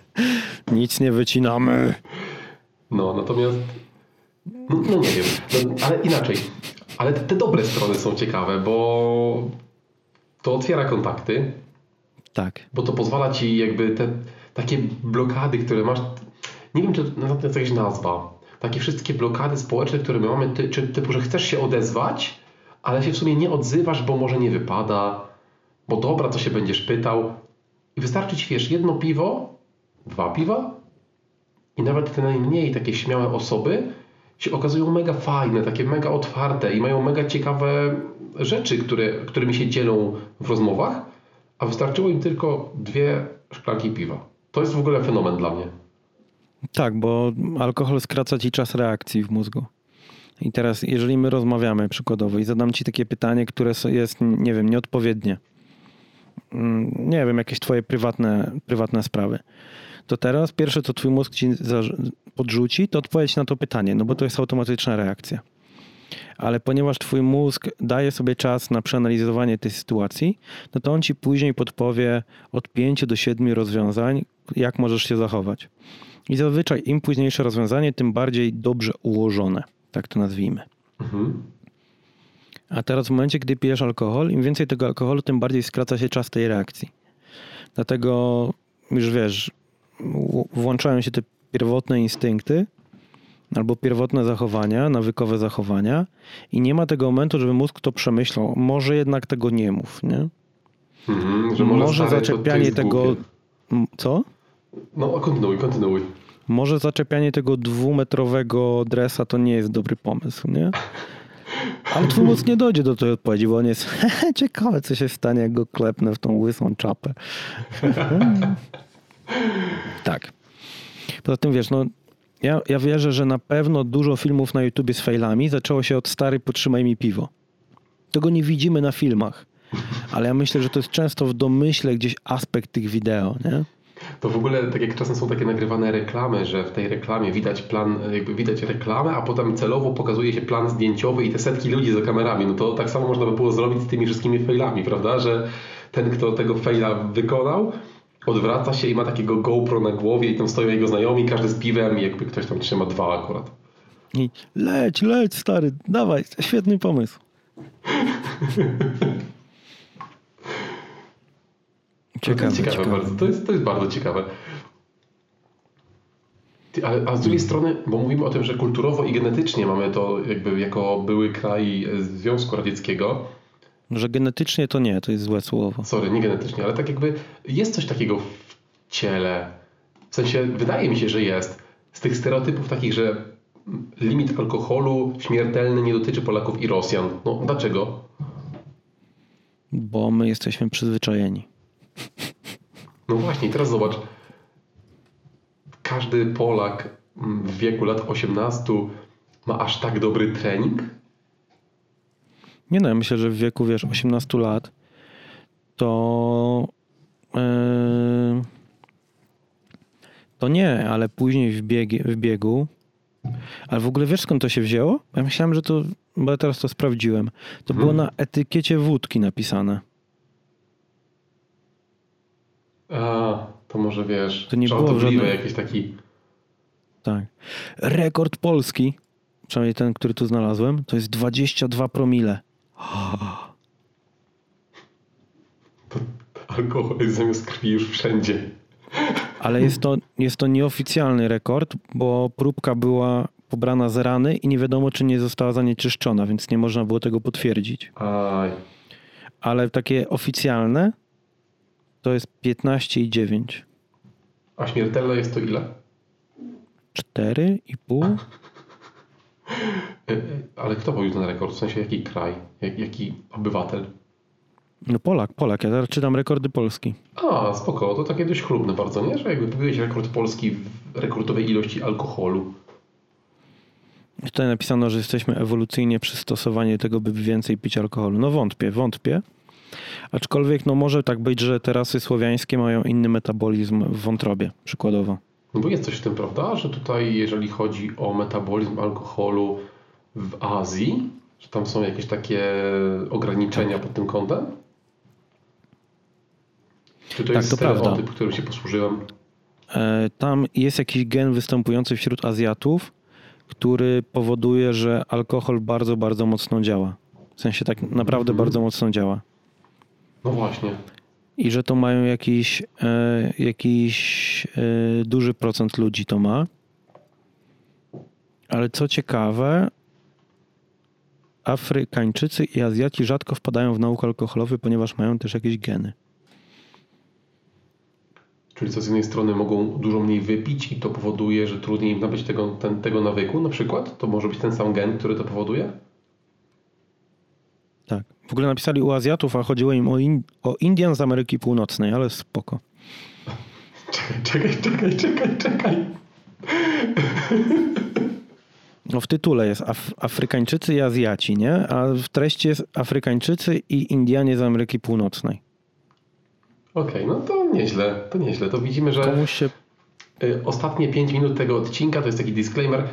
Nic nie wycinamy. No, natomiast no, no nie wiem, no, ale inaczej. Ale te, te dobre strony są ciekawe, bo to otwiera kontakty. Tak. Bo to pozwala ci jakby te takie blokady, które masz, nie wiem czy to jest jakaś nazwa, takie wszystkie blokady społeczne, które my mamy, ty, czy typu, że chcesz się odezwać, ale się w sumie nie odzywasz, bo może nie wypada, bo dobra, co się będziesz pytał. I wystarczy ci, wiesz, jedno piwo, dwa piwa i nawet te najmniej takie śmiałe osoby się okazują mega fajne, takie mega otwarte i mają mega ciekawe rzeczy, które, którymi się dzielą w rozmowach, a wystarczyło im tylko dwie szklanki piwa. To jest w ogóle fenomen dla mnie. Tak, bo alkohol skraca ci czas reakcji w mózgu. I teraz, jeżeli my rozmawiamy przykładowo i zadam ci takie pytanie, które jest, nie wiem, nieodpowiednie, mm, nie wiem, jakieś twoje prywatne, prywatne sprawy, to teraz pierwsze, co twój mózg ci podrzuci, to odpowiedź na to pytanie, no bo to jest automatyczna reakcja. ale ponieważ twój mózg daje sobie czas na przeanalizowanie tej sytuacji, no to on ci później podpowie od 5 do 7 rozwiązań, jak możesz się zachować. I zazwyczaj im późniejsze rozwiązanie, tym bardziej dobrze ułożone, tak to nazwijmy. Mhm. A teraz w momencie, gdy pijesz alkohol, im więcej tego alkoholu, tym bardziej skraca się czas tej reakcji. Dlatego już wiesz, włączają się te pierwotne instynkty albo pierwotne zachowania, nawykowe zachowania i nie ma tego momentu, żeby mózg to przemyślał. Może jednak tego nie mów, nie? Mhm, że może, może zaczepianie tego... Co? No, kontynuuj, kontynuuj. Może zaczepianie tego dwumetrowego dresa to nie jest dobry pomysł, nie? Ale twój mózg nie dojdzie do tej odpowiedzi, bo on jest ciekawe, co się stanie, jak go klepnę w tą łysą czapę. tak. Poza tym, wiesz, no, ja, ja wierzę, że na pewno dużo filmów na YouTubie z failami zaczęło się od stary potrzymaj mi piwo. Tego nie widzimy na filmach. Ale ja myślę, że to jest często w domyśle gdzieś aspekt tych wideo, nie? To w ogóle, tak jak czasem są takie nagrywane reklamy, że w tej reklamie widać plan, jakby widać reklamę, a potem celowo pokazuje się plan zdjęciowy i te setki ludzi za kamerami. No to tak samo można by było zrobić z tymi wszystkimi failami, prawda? Że ten, kto tego faila wykonał, odwraca się i ma takiego GoPro na głowie i tam stoją jego znajomi, każdy z piwem i jakby ktoś tam trzyma dwa akurat. I leć, leć stary, dawaj, świetny pomysł. Ciekawe, to ciekawe, ciekawe. Bardzo. To, jest, to jest bardzo ciekawe. A, a, z drugiej strony, bo mówimy o tym, że kulturowo i genetycznie mamy to jakby jako były kraj Związku Radzieckiego. Że genetycznie to nie, to jest złe słowo. Sorry, nie genetycznie, ale tak jakby jest coś takiego w ciele. W sensie, wydaje mi się, że jest. Z tych stereotypów takich, że limit alkoholu śmiertelny nie dotyczy Polaków i Rosjan. No dlaczego? Bo my jesteśmy przyzwyczajeni. No właśnie, teraz zobacz. Każdy Polak w wieku lat 18 ma aż tak dobry trening? Nie no, ja myślę, że w wieku, wiesz, 18 lat to yy, to nie, ale później w, biegi, w biegu ale w ogóle wiesz skąd to się wzięło? Ja myślałem, że to, bo ja teraz to sprawdziłem. To hmm. było na etykiecie wódki napisane. A, to może wiesz, to nie było żadne... jakiś taki... Tak. Rekord polski, przynajmniej ten, który tu znalazłem, to jest 22 promile. To alkohol jest zamiast krwi już wszędzie. Ale jest to, jest to nieoficjalny rekord, bo próbka była pobrana z rany i nie wiadomo, czy nie została zanieczyszczona, więc nie można było tego potwierdzić. Aj. Ale takie oficjalne to jest 15,9. A śmiertelne jest to ile? 4,5. Ale kto pobił ten rekord? W sensie jaki kraj? Jak, jaki obywatel? No Polak, Polak. Ja teraz czytam rekordy Polski. A, spoko. To takie dość chlubne bardzo, nie? Że jakby pobiłeś rekord Polski w rekordowej ilości alkoholu. Tutaj napisano, że jesteśmy ewolucyjnie przystosowani do tego, by więcej pić alkoholu. No wątpię, wątpię. Aczkolwiek no może tak być, że te rasy słowiańskie mają inny metabolizm w wątrobie, przykładowo. No bo jest coś w tym, prawda? Że tutaj jeżeli chodzi o metabolizm alkoholu w Azji, że tam są jakieś takie ograniczenia pod tym kątem? Czy to tak, jest to stereotyp, prawda. którym się posłużyłem? E, tam jest jakiś gen występujący wśród Azjatów, który powoduje, że alkohol bardzo, bardzo mocno działa. W sensie tak naprawdę mhm. bardzo mocno działa. No właśnie. I że to mają jakiś, e, jakiś e, duży procent ludzi to ma. Ale co ciekawe, Afrykańczycy i Azjaci rzadko wpadają w nauk alkoholowy, ponieważ mają też jakieś geny. Czyli co z jednej strony mogą dużo mniej wypić i to powoduje, że trudniej im nabyć tego, ten, tego nawyku na przykład? To może być ten sam gen, który to powoduje? W ogóle napisali u Azjatów, a chodziło im o, in, o Indian z Ameryki Północnej, ale spoko. Czekaj, czekaj, czekaj, czekaj. No w tytule jest Af Afrykańczycy i Azjaci, nie? A w treści jest Afrykańczycy i Indianie z Ameryki Północnej. Okej, okay, no to nieźle, to nieźle. To widzimy, że... Komuś się ostatnie 5 minut tego odcinka to jest taki disclaimer.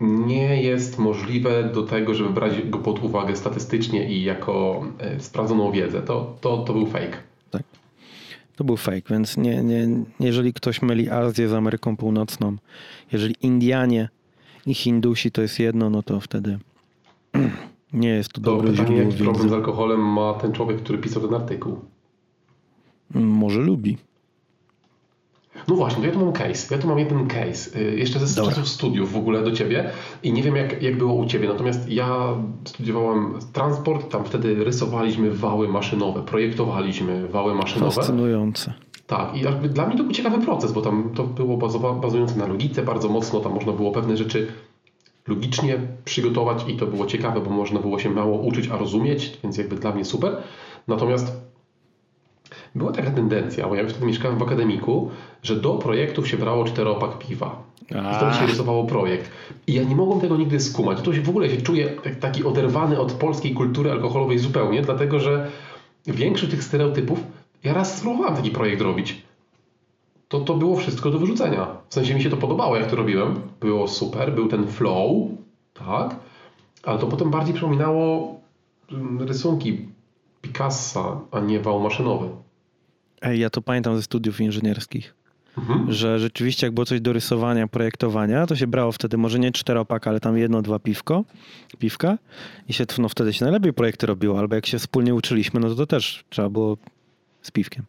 Nie jest możliwe do tego, żeby brać go pod uwagę statystycznie i jako e, sprawdzoną wiedzę. To, to, to był fake. Tak. To był fake, więc nie, nie, jeżeli ktoś myli Azję z Ameryką Północną, jeżeli Indianie i Hindusi to jest jedno, no to wtedy nie jest to, to dobre pytanie, jaki problem z alkoholem ma ten człowiek, który pisał ten artykuł? Może lubi. No właśnie, to ja tu mam case. Ja tu mam jeden case. Y, jeszcze ze Dobra. czasów studiów w ogóle do ciebie i nie wiem jak, jak było u ciebie. Natomiast ja studiowałem transport, tam wtedy rysowaliśmy wały maszynowe, projektowaliśmy wały maszynowe. Fascynujące. Tak, i jakby dla mnie to był ciekawy proces, bo tam to było bazujące na logice bardzo mocno, tam można było pewne rzeczy logicznie przygotować i to było ciekawe, bo można było się mało uczyć, a rozumieć, więc jakby dla mnie super. Natomiast była taka tendencja, bo ja już wtedy mieszkałem w akademiku, że do projektów się brało czteropak piwa. I wtedy się rysowało projekt. I ja nie mogłem tego nigdy skumać. To się w ogóle się czuję taki oderwany od polskiej kultury alkoholowej zupełnie, dlatego że większość tych stereotypów, ja raz spróbowałem taki projekt robić. To, to było wszystko do wyrzucenia. W sensie mi się to podobało, jak to robiłem. Było super, był ten flow, tak? Ale to potem bardziej przypominało mm, rysunki Picassa, a nie wał maszynowy. Ej, ja to pamiętam ze studiów inżynierskich. Mhm. Że rzeczywiście, jak było coś do rysowania, projektowania, to się brało wtedy może nie czteropak, ale tam jedno, dwa piwko, piwka i się, no wtedy się najlepiej projekty robiło, albo jak się wspólnie uczyliśmy, no to, to też trzeba było z piwkiem.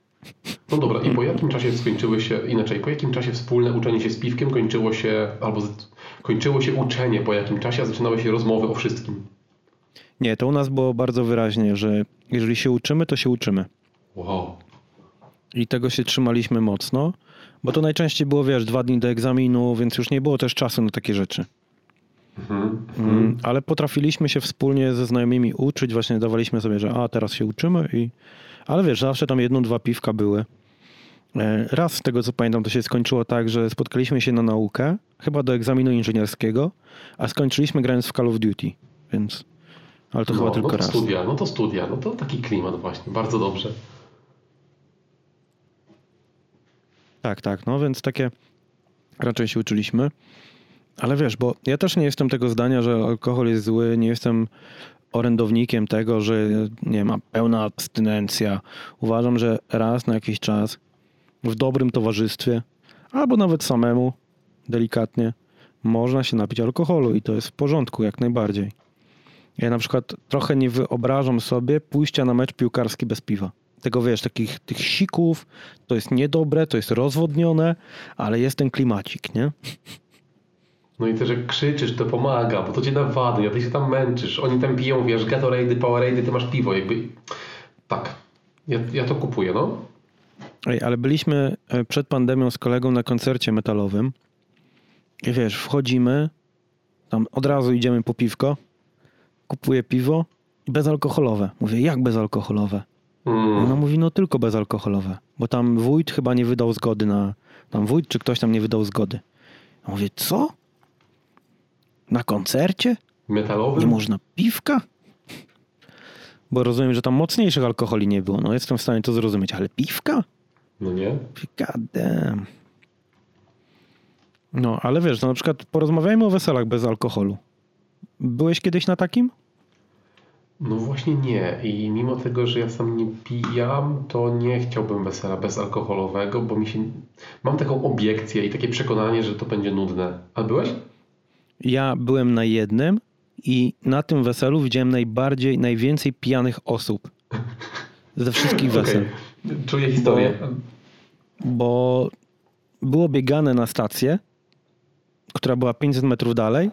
No dobra, i po jakim czasie skończyły się, inaczej, po jakim czasie wspólne uczenie się z piwkiem kończyło się, albo kończyło się uczenie, po jakim czasie, a zaczynały się rozmowy o wszystkim? Nie, to u nas było bardzo wyraźnie, że jeżeli się uczymy, to się uczymy. Wow. I tego się trzymaliśmy mocno, bo to najczęściej było, wiesz, dwa dni do egzaminu, więc już nie było też czasu na takie rzeczy. Mhm, mm, ale potrafiliśmy się wspólnie ze znajomymi uczyć, właśnie dawaliśmy sobie, że a teraz się uczymy i... Ale wiesz, zawsze tam jedno, dwa piwka były. E, raz z tego co pamiętam, to się skończyło tak, że spotkaliśmy się na naukę, chyba do egzaminu inżynierskiego, a skończyliśmy grając w Call of Duty, więc. Ale to no, chyba tylko no to raz. Studia, no to studia, no to taki klimat właśnie, bardzo dobrze. Tak, tak, no więc takie raczej się uczyliśmy. Ale wiesz, bo ja też nie jestem tego zdania, że alkohol jest zły, nie jestem orędownikiem tego, że nie ma pełna abstynencja. Uważam, że raz na jakiś czas w dobrym towarzystwie, albo nawet samemu, delikatnie, można się napić alkoholu i to jest w porządku, jak najbardziej. Ja na przykład trochę nie wyobrażam sobie pójścia na mecz piłkarski bez piwa tego wiesz, takich tych sików, to jest niedobre, to jest rozwodnione, ale jest ten klimacik, nie? No i też jak krzyczysz, to pomaga, bo to cię nawadnia, ty się tam męczysz. Oni tam piją, wiesz, Gatorade, Powerade, ty masz piwo, jakby... Tak, ja, ja to kupuję, no. Ej, ale byliśmy e, przed pandemią z kolegą na koncercie metalowym i wiesz, wchodzimy, tam od razu idziemy po piwko, kupuję piwo bezalkoholowe. Mówię, jak bezalkoholowe? Mm. Ona mówi, no tylko bezalkoholowe, bo tam wójt chyba nie wydał zgody na, tam wójt czy ktoś tam nie wydał zgody. Ja mówię, co? Na koncercie? Metalowym? Nie można piwka? Bo rozumiem, że tam mocniejszych alkoholi nie było. No jestem w stanie to zrozumieć, ale piwka? No nie. God damn. No, ale wiesz, no na przykład porozmawiajmy o weselach bez alkoholu. Byłeś kiedyś na takim? No właśnie nie. I mimo tego, że ja sam nie pijam, to nie chciałbym wesela bezalkoholowego, bo mi się... Mam taką obiekcję i takie przekonanie, że to będzie nudne. A byłeś? Ja byłem na jednym i na tym weselu widziałem najbardziej, najwięcej pijanych osób. Ze wszystkich wesel. Okay. Czuję historię. Bo, bo było biegane na stację, która była 500 metrów dalej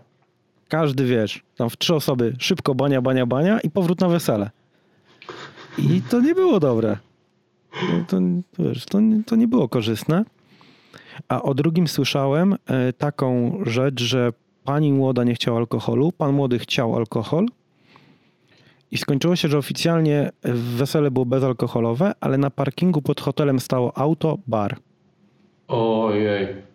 każdy, wiesz, tam w trzy osoby szybko bania, bania, bania i powrót na wesele. I to nie było dobre. To, to, wiesz, to, to nie było korzystne. A o drugim słyszałem e, taką rzecz, że pani młoda nie chciała alkoholu, pan młody chciał alkohol i skończyło się, że oficjalnie wesele było bezalkoholowe, ale na parkingu pod hotelem stało auto, bar. Ojej.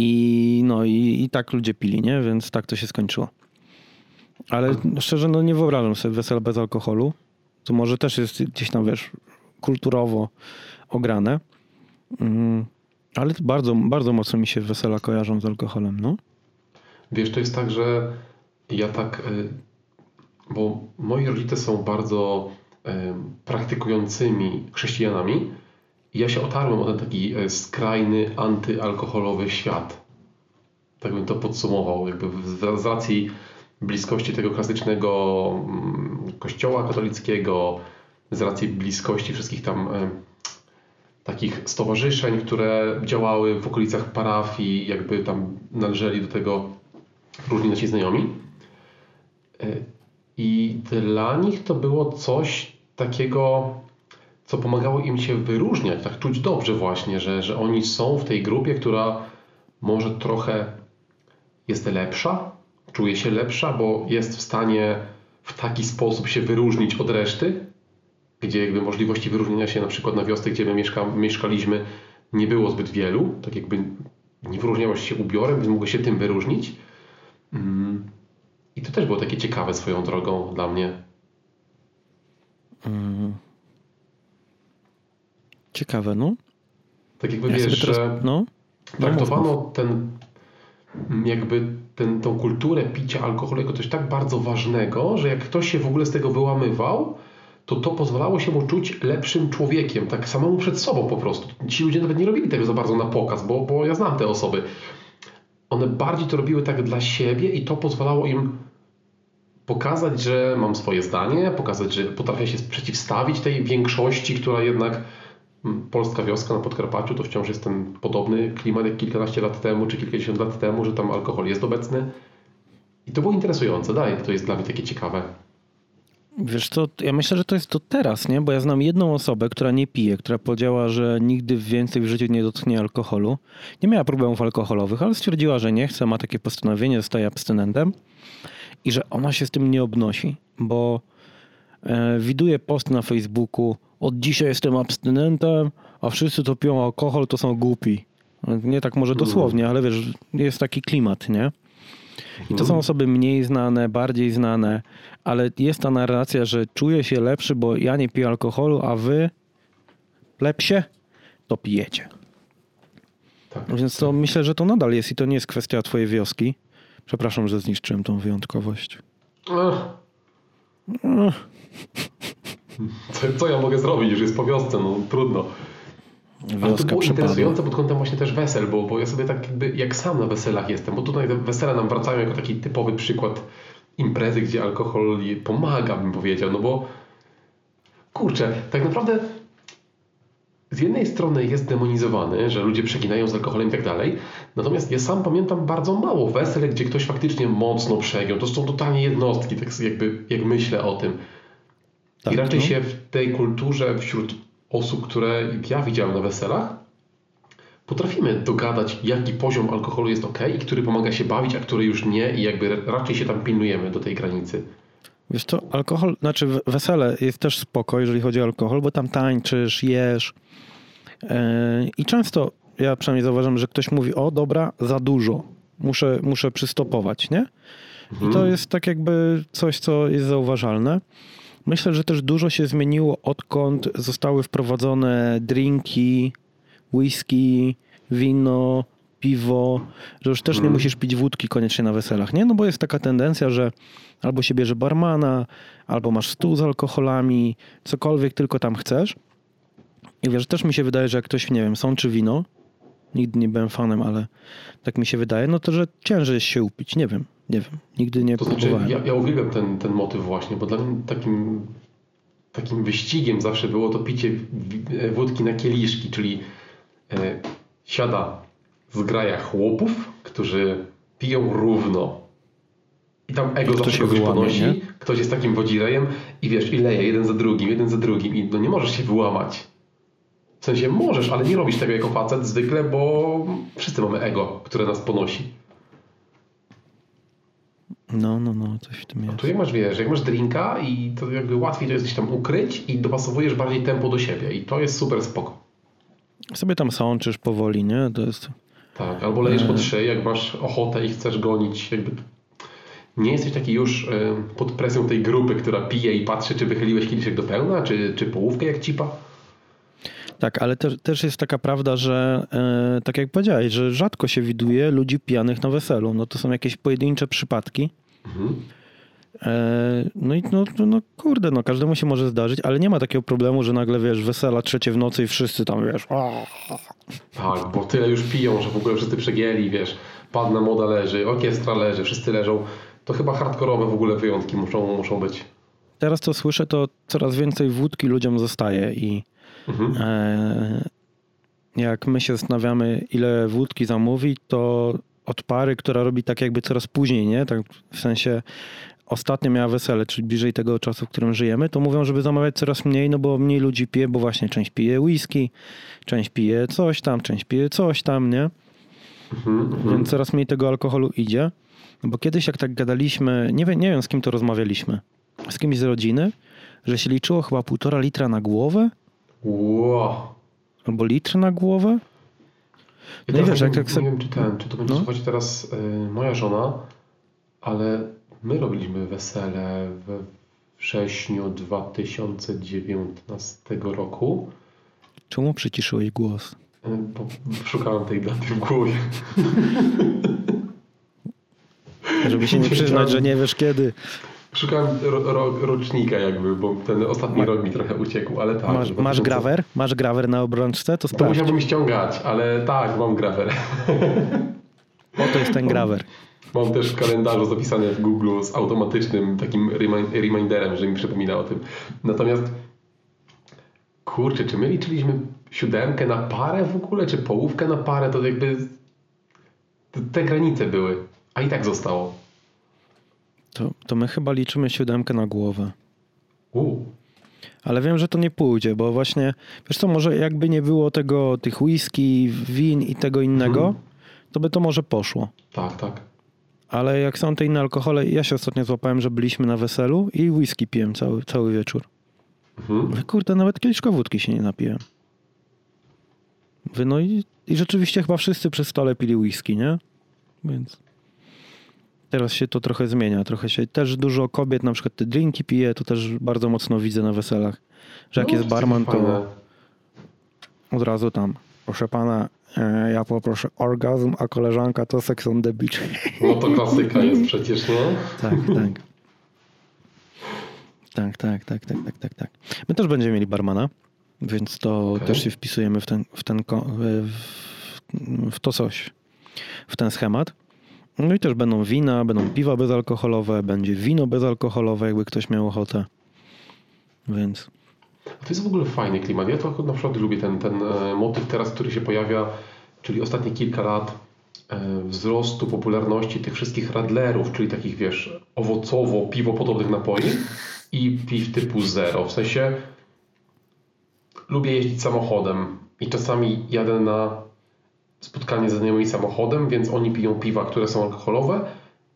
I no i, i tak ludzie pili, nie? Więc tak to się skończyło. Ale szczerze, no nie wyobrażam sobie wesela bez alkoholu. To może też jest gdzieś tam, wiesz, kulturowo ograne. Mm, ale bardzo, bardzo mocno mi się wesela kojarzą z alkoholem, no. Wiesz, to jest tak, że ja tak, y, bo moi rodzice są bardzo y, praktykującymi chrześcijanami ja się otarłem o ten taki y, skrajny, antyalkoholowy świat. Tak bym to podsumował, jakby z racji bliskości tego klasycznego mm, kościoła katolickiego, z racji bliskości wszystkich tam takich stowarzyszeń, które działały w okolicach parafii, jakby tam należeli do tego różni nasi znajomi. E, I dla nich to było coś takiego, co pomagało im się wyróżniać, tak czuć dobrze właśnie, że, że oni są w tej grupie, która może trochę jest lepsza, czuje się lepsza, bo jest w stanie w taki sposób się wyróżnić od reszty, gdzie jakby możliwości wyróżnienia się na przykład na wiosce, gdzie my mieszka, mieszkaliśmy, nie było zbyt wielu, tak jakby nie wyróżniałeś się ubiorem, więc mogłeś się tym wyróżnić. Mm. I to też było takie ciekawe swoją drogą dla mnie. Mm. Ciekawe, no. Tak jakby ja wiesz, teraz, że no, traktowano ten jakby ten, tą kulturę picia alkoholu jako coś tak bardzo ważnego, że jak ktoś się w ogóle z tego wyłamywał, to to pozwalało się mu czuć lepszym człowiekiem, tak samemu przed sobą po prostu. Ci ludzie nawet nie robili tego za bardzo na pokaz, bo, bo ja znam te osoby. One bardziej to robiły tak dla siebie i to pozwalało im pokazać, że mam swoje zdanie, pokazać, że potrafię się przeciwstawić tej większości, która jednak mm, polska wioska na Podkarpaciu to wciąż jest ten podobny klimat jak kilkanaście lat temu, czy kilkadziesiąt lat temu, że tam alkohol jest obecny. I to było interesujące, daje, to jest dla mnie takie ciekawe. Wiesz co, ja myślę, że to jest to teraz, nie? Bo ja znam jedną osobę, która nie pije, która powiedziała, że nigdy więcej w życiu nie dotknie alkoholu. Nie miała problemów alkoholowych, ale stwierdziła, że nie chce, ma takie postanowienie, zostaje abstynentem i że ona się z tym nie obnosi, bo e, widuje post na Facebooku, od dzisiaj jestem abstynentem, a wszyscy to piją alkohol, to są głupi. Nie tak może dosłownie, ale wiesz, jest taki klimat, nie? I to są osoby mniej znane, bardziej znane, ale jest ta narracja, że czuję się lepszy, bo ja nie piję alkoholu, a wy lepsie, to pijecie. Tak, Więc to tak. myślę, że to nadal jest i to nie jest kwestia twojej wioski. Przepraszam, że zniszczyłem tą wyjątkowość. Ech. Ech. Co, co, ja mogę zrobić? Już jest po wiosce, no trudno. Ale to było interesujące pod kątem właśnie też wesel, bo, bo ja sobie tak jakby jak sam na weselach jestem, bo tutaj te wesela nam wracają jako taki typowy przykład imprezy, gdzie alkohol pomaga, bym powiedział, no bo kurczę, tak naprawdę z jednej strony jest demonizowany, że ludzie przeginają z alkoholem i tak dalej, natomiast ja sam pamiętam bardzo mało wesel, gdzie ktoś faktycznie mocno przegiął. To są totalnie jednostki, tak jakby jak myślę o tym. Tak, I raczej no. się w tej kulturze wśród osób, które ja widziałem na weselach, potrafimy dogadać, jaki poziom alkoholu jest ok i który pomaga się bawić, a który już nie i jakby raczej się tam pilnujemy do tej granicy. Wiesz to alkohol, znaczy wesele jest też spoko, jeżeli chodzi o alkohol, bo tam tańczysz, jesz yy, i często ja przynajmniej zauważam, że ktoś mówi, o dobra, za dużo, muszę, muszę przystopować, nie? I to mhm. jest tak jakby coś, co jest zauważalne. Myślę, że też dużo się zmieniło, odkąd zostały wprowadzone drinki, whisky, wino, piwo, że już też nie mhm. musisz pić wódki koniecznie na weselach, nie? No bo jest taka tendencja, że albo się bierze barmana, albo masz stół z alkoholami, cokolwiek tylko tam chcesz. I wiesz, też mi się wydaje, że jak ktoś, nie wiem, sączy wino, nigdy nie byłem fanem, ale tak mi się wydaje, no to, że ciężej jest się upić, nie wiem. Nie wiem, nigdy nie to znaczy, próbowałem. Znaczy, ja, ja uwielbiam ten, ten motyw właśnie, bo dla mnie takim, takim wyścigiem zawsze było to picie wódki na kieliszki, czyli e, siada zgraja chłopów, którzy piją równo. I tam ego I zawsze kogoś ponosi, nie? ktoś jest takim wodzirejem i wiesz, i leje jeden za drugim, jeden za drugim i no nie możesz się wyłamać. W sensie możesz, ale nie robisz tego jako facet zwykle, bo wszyscy mamy ego, które nas ponosi. No, no, no, coś w tym jest. A tu jak masz, wiesz, jak masz drinka i to jakby łatwiej to jest gdzieś tam ukryć i dopasowujesz bardziej tempo do siebie i to jest super spoko. Sobie tam sączysz powoli, nie? To jest... Tak, albo lejesz pod e. szyję, jak masz ochotę i chcesz gonić jakby nie jesteś taki już e, pod presją tej grupy, która pije i patrzy, czy wychyliłeś kieliszek do pełna, czy, czy połówkę jak cipa? Tak, ale też, też jest taka prawda, że e, tak jak powiedziałeś, że rzadko się widuje ludzi pijanych na weselu. No to są jakieś pojedyncze przypadki. Mhm. E, no i no, no, no, kurde, no każdemu się może zdarzyć, ale nie ma takiego problemu, że nagle wiesz, wesela trzecie w nocy i wszyscy tam wiesz. Tak, bo tyle już piją, że w ogóle wszyscy przegięli, wiesz, padna moda leży, orkiestra leży, wszyscy leżą. To chyba hardkorowe w ogóle wyjątki muszą, muszą być. Teraz to słyszę, to coraz więcej wódki ludziom zostaje i mhm. e, jak my się zastanawiamy, ile wódki zamówić, to od pary, która robi tak jakby coraz później, nie? Tak w sensie ostatnio miała wesele, czyli bliżej tego czasu, w którym żyjemy, to mówią, żeby zamawiać coraz mniej, no bo mniej ludzi pije, bo właśnie część pije whisky, część pije coś tam, część pije coś tam, nie? Mhm, mhm. Więc coraz mniej tego alkoholu idzie. No bo kiedyś jak tak gadaliśmy, nie wiem, nie wiem z kim to rozmawialiśmy, z kimś z rodziny, że się liczyło chyba półtora litra na głowę. Wow. Albo litr na głowę. Ja no wiesz, jak, jak nie wiem, czy ten, czy to będzie no? słuchać teraz y, moja żona, ale My robiliśmy wesele we wrześniu 2019 roku. Czemu przyciszyłeś głos? E, bo szukałem tej daty w głowie. Żeby się nie przyznać, że nie wiesz kiedy. Szukałem ro, ro, rocznika jakby, bo ten ostatni Ma... rok mi trochę uciekł, ale tak. Masz, masz grawer? Masz grawer na obrączce? To, to musiałbym ściągać, ale tak, mam grawer. Oto jest ten grawer. Mam też w kalendarzu zapisane w Google z automatycznym takim reminderem, że mi przypomina o tym. Natomiast kurczę, czy my liczyliśmy siódemkę na parę w ogóle, czy połówkę na parę, to jakby te granice były, a i tak zostało. To, my chyba liczymy siódemkę na głowę. U. Ale wiem, że to nie pójdzie, bo właśnie, wiesz co, może jakby nie było tego, tych whisky, win i tego innego, hmm. to by to może poszło. Tak, tak. Ale jak są te inne alkohole, ja się ostatnio złapałem, że byliśmy na weselu i whisky piłem cały, cały wieczór. Mhm. Kurde, nawet kieliszka wódki się nie napiłem. No i, i rzeczywiście chyba wszyscy przy stole pili whisky, nie? Więc teraz się to trochę zmienia. Trochę się też dużo kobiet na przykład te drinki pije, to też bardzo mocno widzę na weselach. Że jak no, jest barman, to od razu tam, proszę pana, E, ja poproszę orgazm, a koleżanka to sex on the beach. No to klasyka jest przecież, nie? Tak, tak. Tak, tak, tak, tak, tak, tak, tak. My też będziemy mieli barmana, więc to okay. też się wpisujemy w ten, w ten, w, w to coś, w ten schemat. No i też będą wina, będą piwa bezalkoholowe, będzie wino bezalkoholowe, jakby ktoś miał ochotę. Więc to jest w ogóle fajny klimat. Ja to na przykład lubię ten, ten e, motyw teraz, który się pojawia, czyli ostatnie kilka lat e, wzrostu popularności tych wszystkich radlerów, czyli takich, wiesz, owocowo, piwo podobnych napoi i piw typu zero. W sensie lubię jeździć samochodem i czasami jadę na spotkanie z znajomymi samochodem, więc oni piją piwa, które są alkoholowe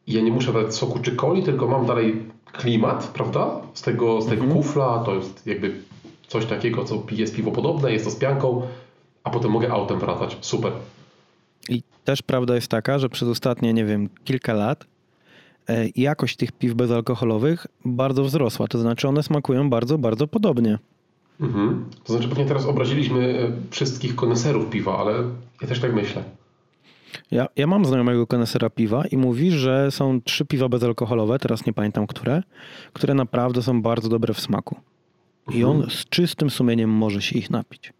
i ja nie muszę dać soku czy coli, tylko mam dalej klimat, prawda? Z tego, z tego mhm. kufla, to jest jakby coś takiego, co jest piwo podobne, jest to z pianką, a potem mogę autem wracać. Super. I też prawda jest taka, że przez ostatnie, nie wiem, kilka lat e, jakość tych piw bezalkoholowych bardzo wzrosła. To znaczy one smakują bardzo, bardzo podobnie. Mhm. To znaczy pewnie teraz obraziliśmy e, wszystkich koneserów piwa, ale ja też tak myślę. Ja, ja mam znajomego konesera piwa i mówi, że są trzy piwa bezalkoholowe, teraz nie pamiętam które, które naprawdę są bardzo dobre w smaku. I on z czystym sumieniem może się ich napić.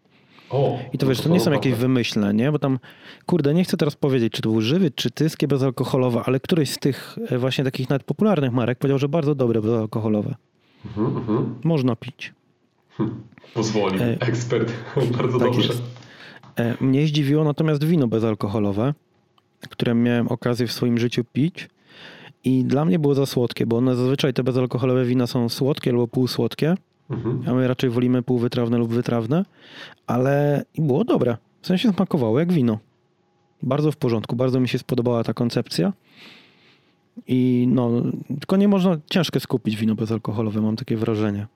O, I to wiesz, to nie są jakieś wymyślne, nie? Bo tam, kurde, nie chcę teraz powiedzieć, czy to był żywy, czy tyskie bezalkoholowe, ale któryś z tych e, właśnie takich nawet popularnych marek powiedział, że bardzo dobre bezalkoholowe. Mhm, mhm. Można pić. Pozwoli, e, ekspert. bardzo tak dobrze. Jest. E, mnie zdziwiło natomiast wino bezalkoholowe, które miałem okazję w swoim życiu pić. I dla mnie było za słodkie, bo one zazwyczaj te bezalkoholowe wina są słodkie albo półsłodkie. Mhm. A my raczej wolimy półwytrawne lub wytrawne, ale było dobre. W sensie smakowało jak wino. Bardzo w porządku, bardzo mi się spodobała ta koncepcja. I no, tylko nie można ciężko skupić wino bezalkoholowe, mam takie wrażenie.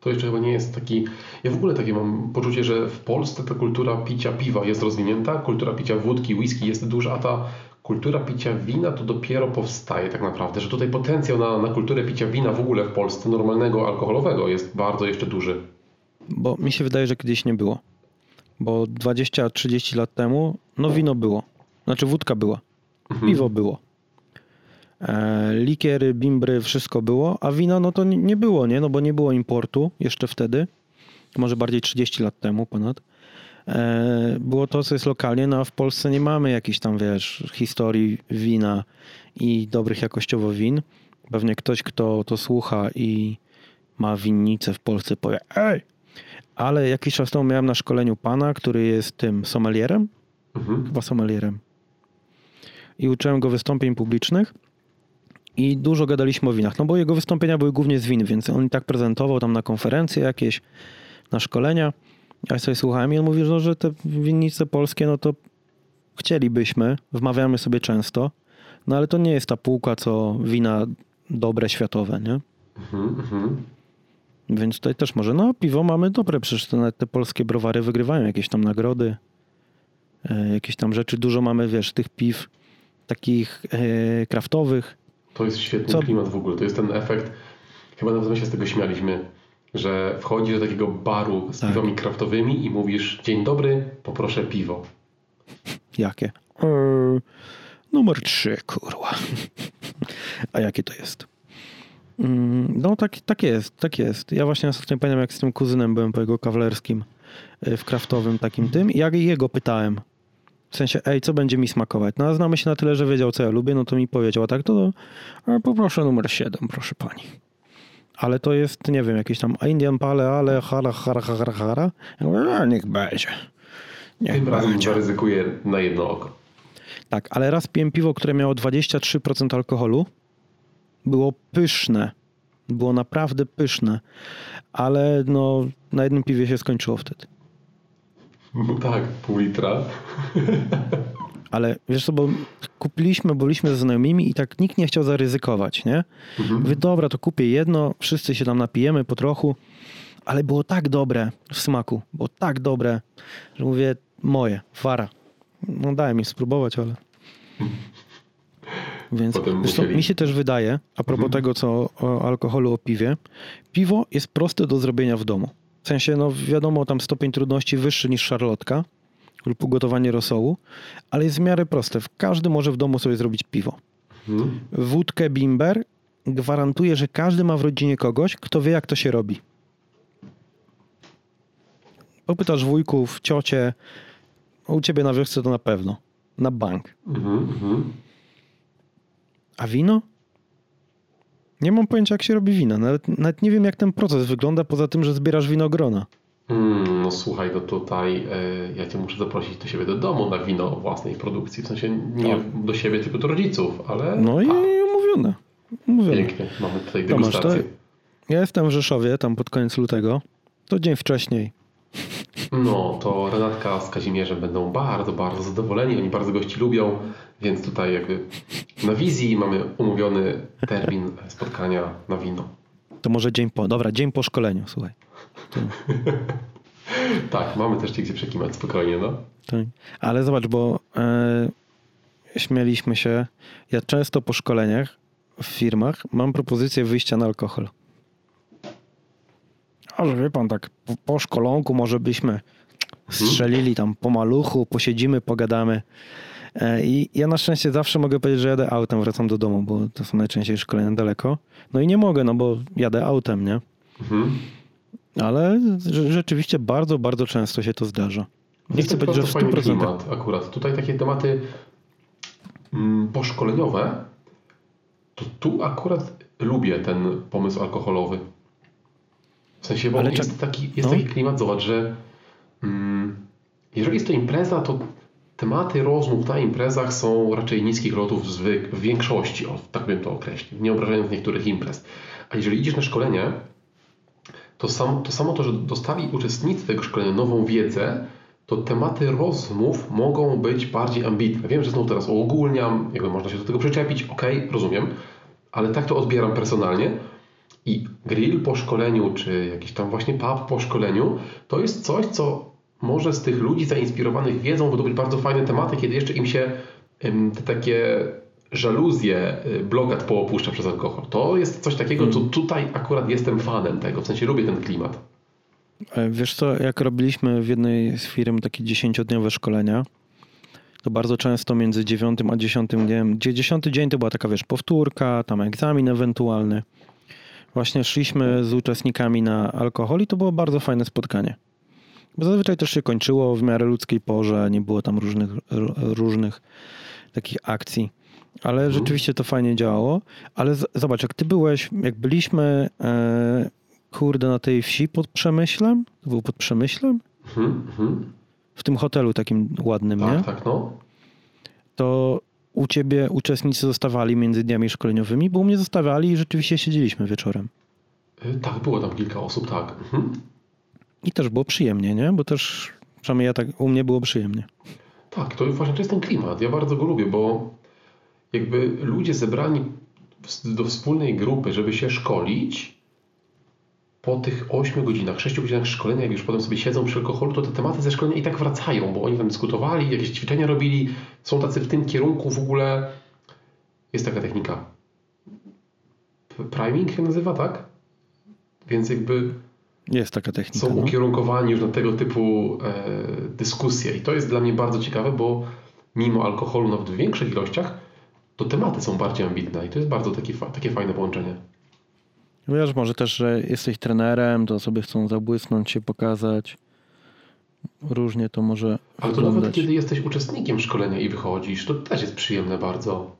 To jeszcze chyba nie jest taki. Ja w ogóle takie mam poczucie, że w Polsce ta kultura picia piwa jest rozwinięta, kultura picia wódki, whisky jest duża, a ta kultura picia wina to dopiero powstaje tak naprawdę, że tutaj potencjał na, na kulturę picia wina w ogóle w Polsce, normalnego, alkoholowego jest bardzo jeszcze duży. Bo mi się wydaje, że kiedyś nie było. Bo 20-30 lat temu, no wino było. Znaczy wódka była. Mhm. Piwo było. E, likiery, bimbry, wszystko było, a wina no to nie- było, nie? No bo nie było importu jeszcze wtedy. Może bardziej 30 lat temu ponad. E, było to, co jest lokalnie, no a w Polsce nie mamy jakiejś tam, wiesz, historii wina i dobrych jakościowo win. Pewnie ktoś, kto to słucha i ma winnicę w Polsce powie, ej! Ale jakiś czas temu miałem na szkoleniu pana, który jest tym sommelierem, Mhm. chyba sommelierem. I uczyłem go wystąpień publicznych i dużo gadaliśmy o winach, no bo jego wystąpienia były głównie z win, więc on i tak prezentował tam na konferencje jakieś, na szkolenia. Ja sobie słuchałem i on mówił, że, że te winnice polskie, no to chcielibyśmy, wmawiamy sobie często, no ale to nie jest ta półka, co wina dobre światowe, nie? Mhm. Mhm. Więc tutaj też może, no piwo mamy dobre, przecież te, te polskie browary wygrywają jakieś tam nagrody, e, jakieś tam rzeczy. Dużo mamy, wiesz, tych piw takich e, kraftowych. To jest świetny Co- klimat w ogóle. To jest ten efekt, chyba nawet my się z tego śmialiśmy, że wchodzisz do takiego baru z Tak. piwami kraftowymi i mówisz dzień dobry, poproszę piwo. Jakie? E, numer trzy, kurwa. A jakie to jest? Mm, No tak, tak jest, tak jest. Ja właśnie ostatnio pamiętam, jak z tym kuzynem byłem po jego kawalerskim e, w kraftowym takim tym i ja jego pytałem. W sensie, ej, co będzie mi smakować? No a znamy się na tyle, że wiedział, co ja lubię, no to mi powiedział, a tak to, to poproszę numer 7, proszę pani. Ale to jest, nie wiem, jakieś tam Indian Pale, ale hara, hara, hara, hara. Ja mówię, a niech będzie. Niech Tym razem będzie. zaryzykuję na jedno oko. Tak, ale raz piłem piwo, które miało 23% alkoholu. Było pyszne. Było naprawdę pyszne. Ale no, na jednym piwie się skończyło wtedy. No tak, pół litra. Ale wiesz co, bo kupiliśmy, byliśmy ze znajomymi i tak nikt nie chciał zaryzykować, nie? Mhm. Mówię, dobra, to kupię jedno, wszyscy się tam napijemy po trochu, ale było tak dobre w smaku, było tak dobre, że mówię, moje, wara. No dałem mi spróbować, ale... Więc musieli- mi się też wydaje, a propos Mhm. tego, co o alkoholu, o piwie, piwo jest proste do zrobienia w domu. W sensie, no wiadomo, tam stopień trudności wyższy niż szarlotka lub ugotowanie rosołu, ale jest w miarę proste. Każdy może w domu sobie zrobić piwo Mhm. wódkę bimber gwarantuję, że każdy ma w rodzinie kogoś, kto wie, jak to się robi. Popytasz wujków, ciocie, u ciebie na wiosce to na pewno. Na bank. Mhm. Mhm. A wino? Nie mam pojęcia, jak się robi wino. Nawet, nawet nie wiem, jak ten proces wygląda, poza tym, że zbierasz winogrona. Mm, no słuchaj, no tutaj e, ja cię muszę zaprosić do siebie do domu na wino własnej produkcji. W sensie nie Tak. do siebie, tylko do rodziców, ale No i umówione. Umówione. pięknie. Mamy tutaj Tomasz, to degustację. ja jestem w Rzeszowie, tam pod koniec lutego. To dzień wcześniej. No, to Renatka z Kazimierzem będą bardzo, bardzo zadowoleni. Oni bardzo gości lubią, więc tutaj jakby na wizji mamy umówiony termin spotkania na wino. To może dzień po. Dobra, dzień po szkoleniu, słuchaj. Tak, mamy też gdzie przekimać spokojnie, no. Tak. Ale zobacz, bo e, śmieliśmy się. Ja często po szkoleniach w firmach mam propozycję wyjścia na alkohol. Ale wie pan, tak po, szkolonku może byśmy strzelili tam po maluchu, posiedzimy, pogadamy. E, I ja na szczęście zawsze mogę powiedzieć, że jadę autem, wracam do domu, bo to są najczęściej szkolenia daleko. No i nie mogę, no bo jadę autem, nie? Mhm. Ale rze- rzeczywiście bardzo, bardzo często się to zdarza. Nie chcę powiedzieć, że w bardzo fajny 100%. klimat akurat. Tutaj takie tematy mm, poszkoleniowe, to tu akurat lubię ten pomysł alkoholowy. W sensie, bo Ale jest, czek- taki, jest no. taki klimat, zobacz, że mm, jeżeli jest to impreza, to tematy rozmów na imprezach są raczej niskich lotów zwyk- w większości, o, tak bym to określił, nie obrażając niektórych imprez. A jeżeli idziesz na szkolenie, to, sam, to samo to, że dostali uczestnicy tego szkolenia nową wiedzę, to tematy rozmów mogą być bardziej ambitne. Wiem, że znowu teraz uogólniam, jakby można się do tego przyczepić, ok, rozumiem, ale tak to odbieram personalnie. I grill po szkoleniu, czy jakiś tam właśnie pub po szkoleniu, to jest coś, co może z tych ludzi zainspirowanych wiedzą wydobyć bardzo fajne tematy, kiedy jeszcze im się te takie żaluzje y, blokat poopuszcza przez alkohol. To jest coś takiego, co tutaj akurat jestem fanem tego, w sensie lubię ten klimat. E, Wiesz co, jak robiliśmy w jednej z firm takie dziesięciodniowe szkolenia, to bardzo często między dziewiątym a dziesiątym dniem, gdzie dziesiąty dzień to była taka, wiesz, powtórka, tam egzamin ewentualny. Właśnie szliśmy z uczestnikami na alkohol i to było bardzo fajne spotkanie. Bo zazwyczaj też się kończyło w miarę ludzkiej porze, nie było tam różnych, różnych takich akcji. Ale rzeczywiście to fajnie działało. Ale z- zobacz, jak ty byłeś, jak byliśmy, e, kurde, na tej wsi pod Przemyślem, to był pod Przemyślem? Mhm, mhm. W tym hotelu takim ładnym, nie? Tak, tak, no. To u ciebie uczestnicy zostawali między dniami szkoleniowymi, bo u mnie zostawiali i rzeczywiście siedzieliśmy wieczorem. Y, Tak, było tam kilka osób, tak. Mhm. I też było przyjemnie, nie? Bo też, przynajmniej ja tak, u mnie było przyjemnie. Tak, to właśnie to jest ten klimat. Ja bardzo go lubię, bo jakby ludzie zebrani do wspólnej grupy, żeby się szkolić, po tych 8 godzinach, 6 godzinach szkolenia, jak już potem sobie siedzą przy alkoholu, to te tematy ze szkolenia i tak wracają, bo oni tam dyskutowali, jakieś ćwiczenia robili, są tacy w tym kierunku w ogóle. Jest taka technika. Priming się nazywa, tak? Więc jakby Jest taka technika. są No. ukierunkowani już na tego typu e, dyskusje. I to jest dla mnie bardzo ciekawe, bo mimo alkoholu nawet w większych ilościach, to tematy są bardziej ambitne i to jest bardzo takie, fa- takie fajne połączenie. Wiesz, może też, że jesteś trenerem, to sobie chcą zabłysnąć się, pokazać. Różnie to może Ale to nawet wyglądać. kiedy jesteś uczestnikiem szkolenia i wychodzisz, to też jest przyjemne bardzo.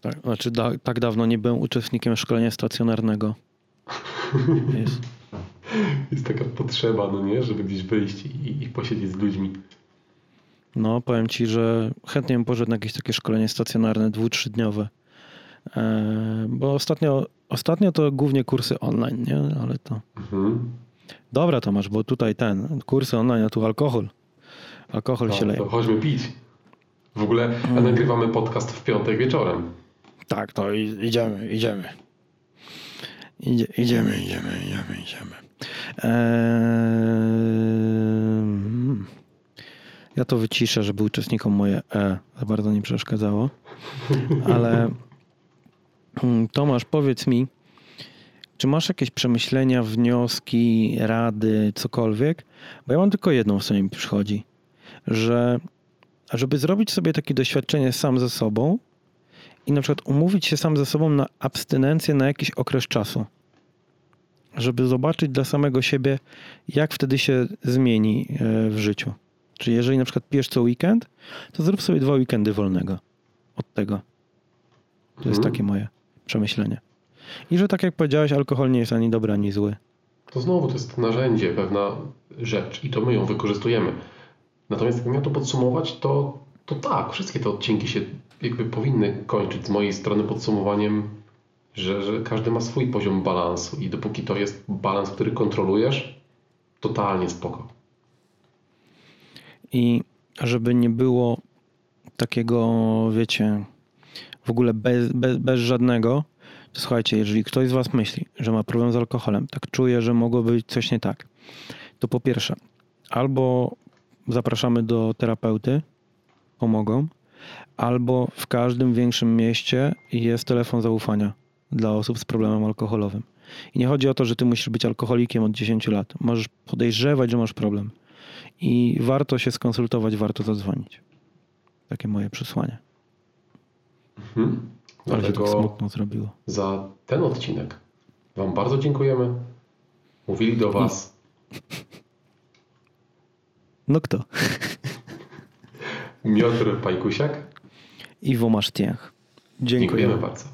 Tak, znaczy da, tak dawno nie byłem uczestnikiem szkolenia stacjonarnego. Jest. Jest taka potrzeba, no nie, żeby gdzieś wyjść i, i posiedzieć z ludźmi. No, powiem ci, że chętnie bym poszedł na jakieś takie szkolenie stacjonarne, dwu, trzydniowe. E, bo ostatnio, ostatnio to głównie kursy online, nie? Ale to... Mhm. Dobra Tomasz, bo tutaj ten, kursy online, a tu alkohol. Alkohol się Tak, leje. to chodźmy pić. W ogóle a nagrywamy podcast w piątek wieczorem. Tak, to idziemy, idziemy. Idzie, idziemy, idziemy, idziemy, idziemy. Eee, ja to wyciszę, żeby uczestnikom moje E za bardzo nie przeszkadzało. Ale Tomasz, powiedz mi, czy masz jakieś przemyślenia, wnioski, rady, cokolwiek? Bo ja mam tylko jedną, co mi przychodzi, że żeby zrobić sobie takie doświadczenie sam ze sobą, i na przykład umówić się sam ze sobą na abstynencję na jakiś okres czasu. Żeby zobaczyć dla samego siebie, jak wtedy się zmieni e, w życiu. Czyli jeżeli na przykład pijesz co weekend, to zrób sobie dwa weekendy wolnego od tego. To jest Mhm. takie moje przemyślenie. I że tak jak powiedziałeś, alkohol nie jest ani dobry, ani zły. To znowu to jest narzędzie, pewna rzecz i to my ją wykorzystujemy. Natomiast jakbym miał to podsumować, to, to tak, wszystkie te odcinki się jakby powinny kończyć z mojej strony podsumowaniem, że, że każdy ma swój poziom balansu i dopóki to jest balans, który kontrolujesz, totalnie spoko. I żeby nie było takiego, wiecie, w ogóle bez, bez, bez żadnego, to słuchajcie, jeżeli ktoś z Was myśli, że ma problem z alkoholem, tak czuje, że mogło być coś nie tak, to po pierwsze, albo zapraszamy do terapeuty, pomogą, albo w każdym większym mieście jest telefon zaufania dla osób z problemem alkoholowym. I nie chodzi o to, że ty musisz być alkoholikiem od 10 lat. Możesz podejrzewać, że masz problem. I warto się skonsultować, warto zadzwonić. Takie moje przesłanie. Mhm. Ale się tak Dlatego smutno zrobiło. za ten odcinek Wam bardzo dziękujemy. Mówili do Was No kto? Miotr Pajkusiak. Iwo Masztiech. Dziękuję. Dziękujemy bardzo.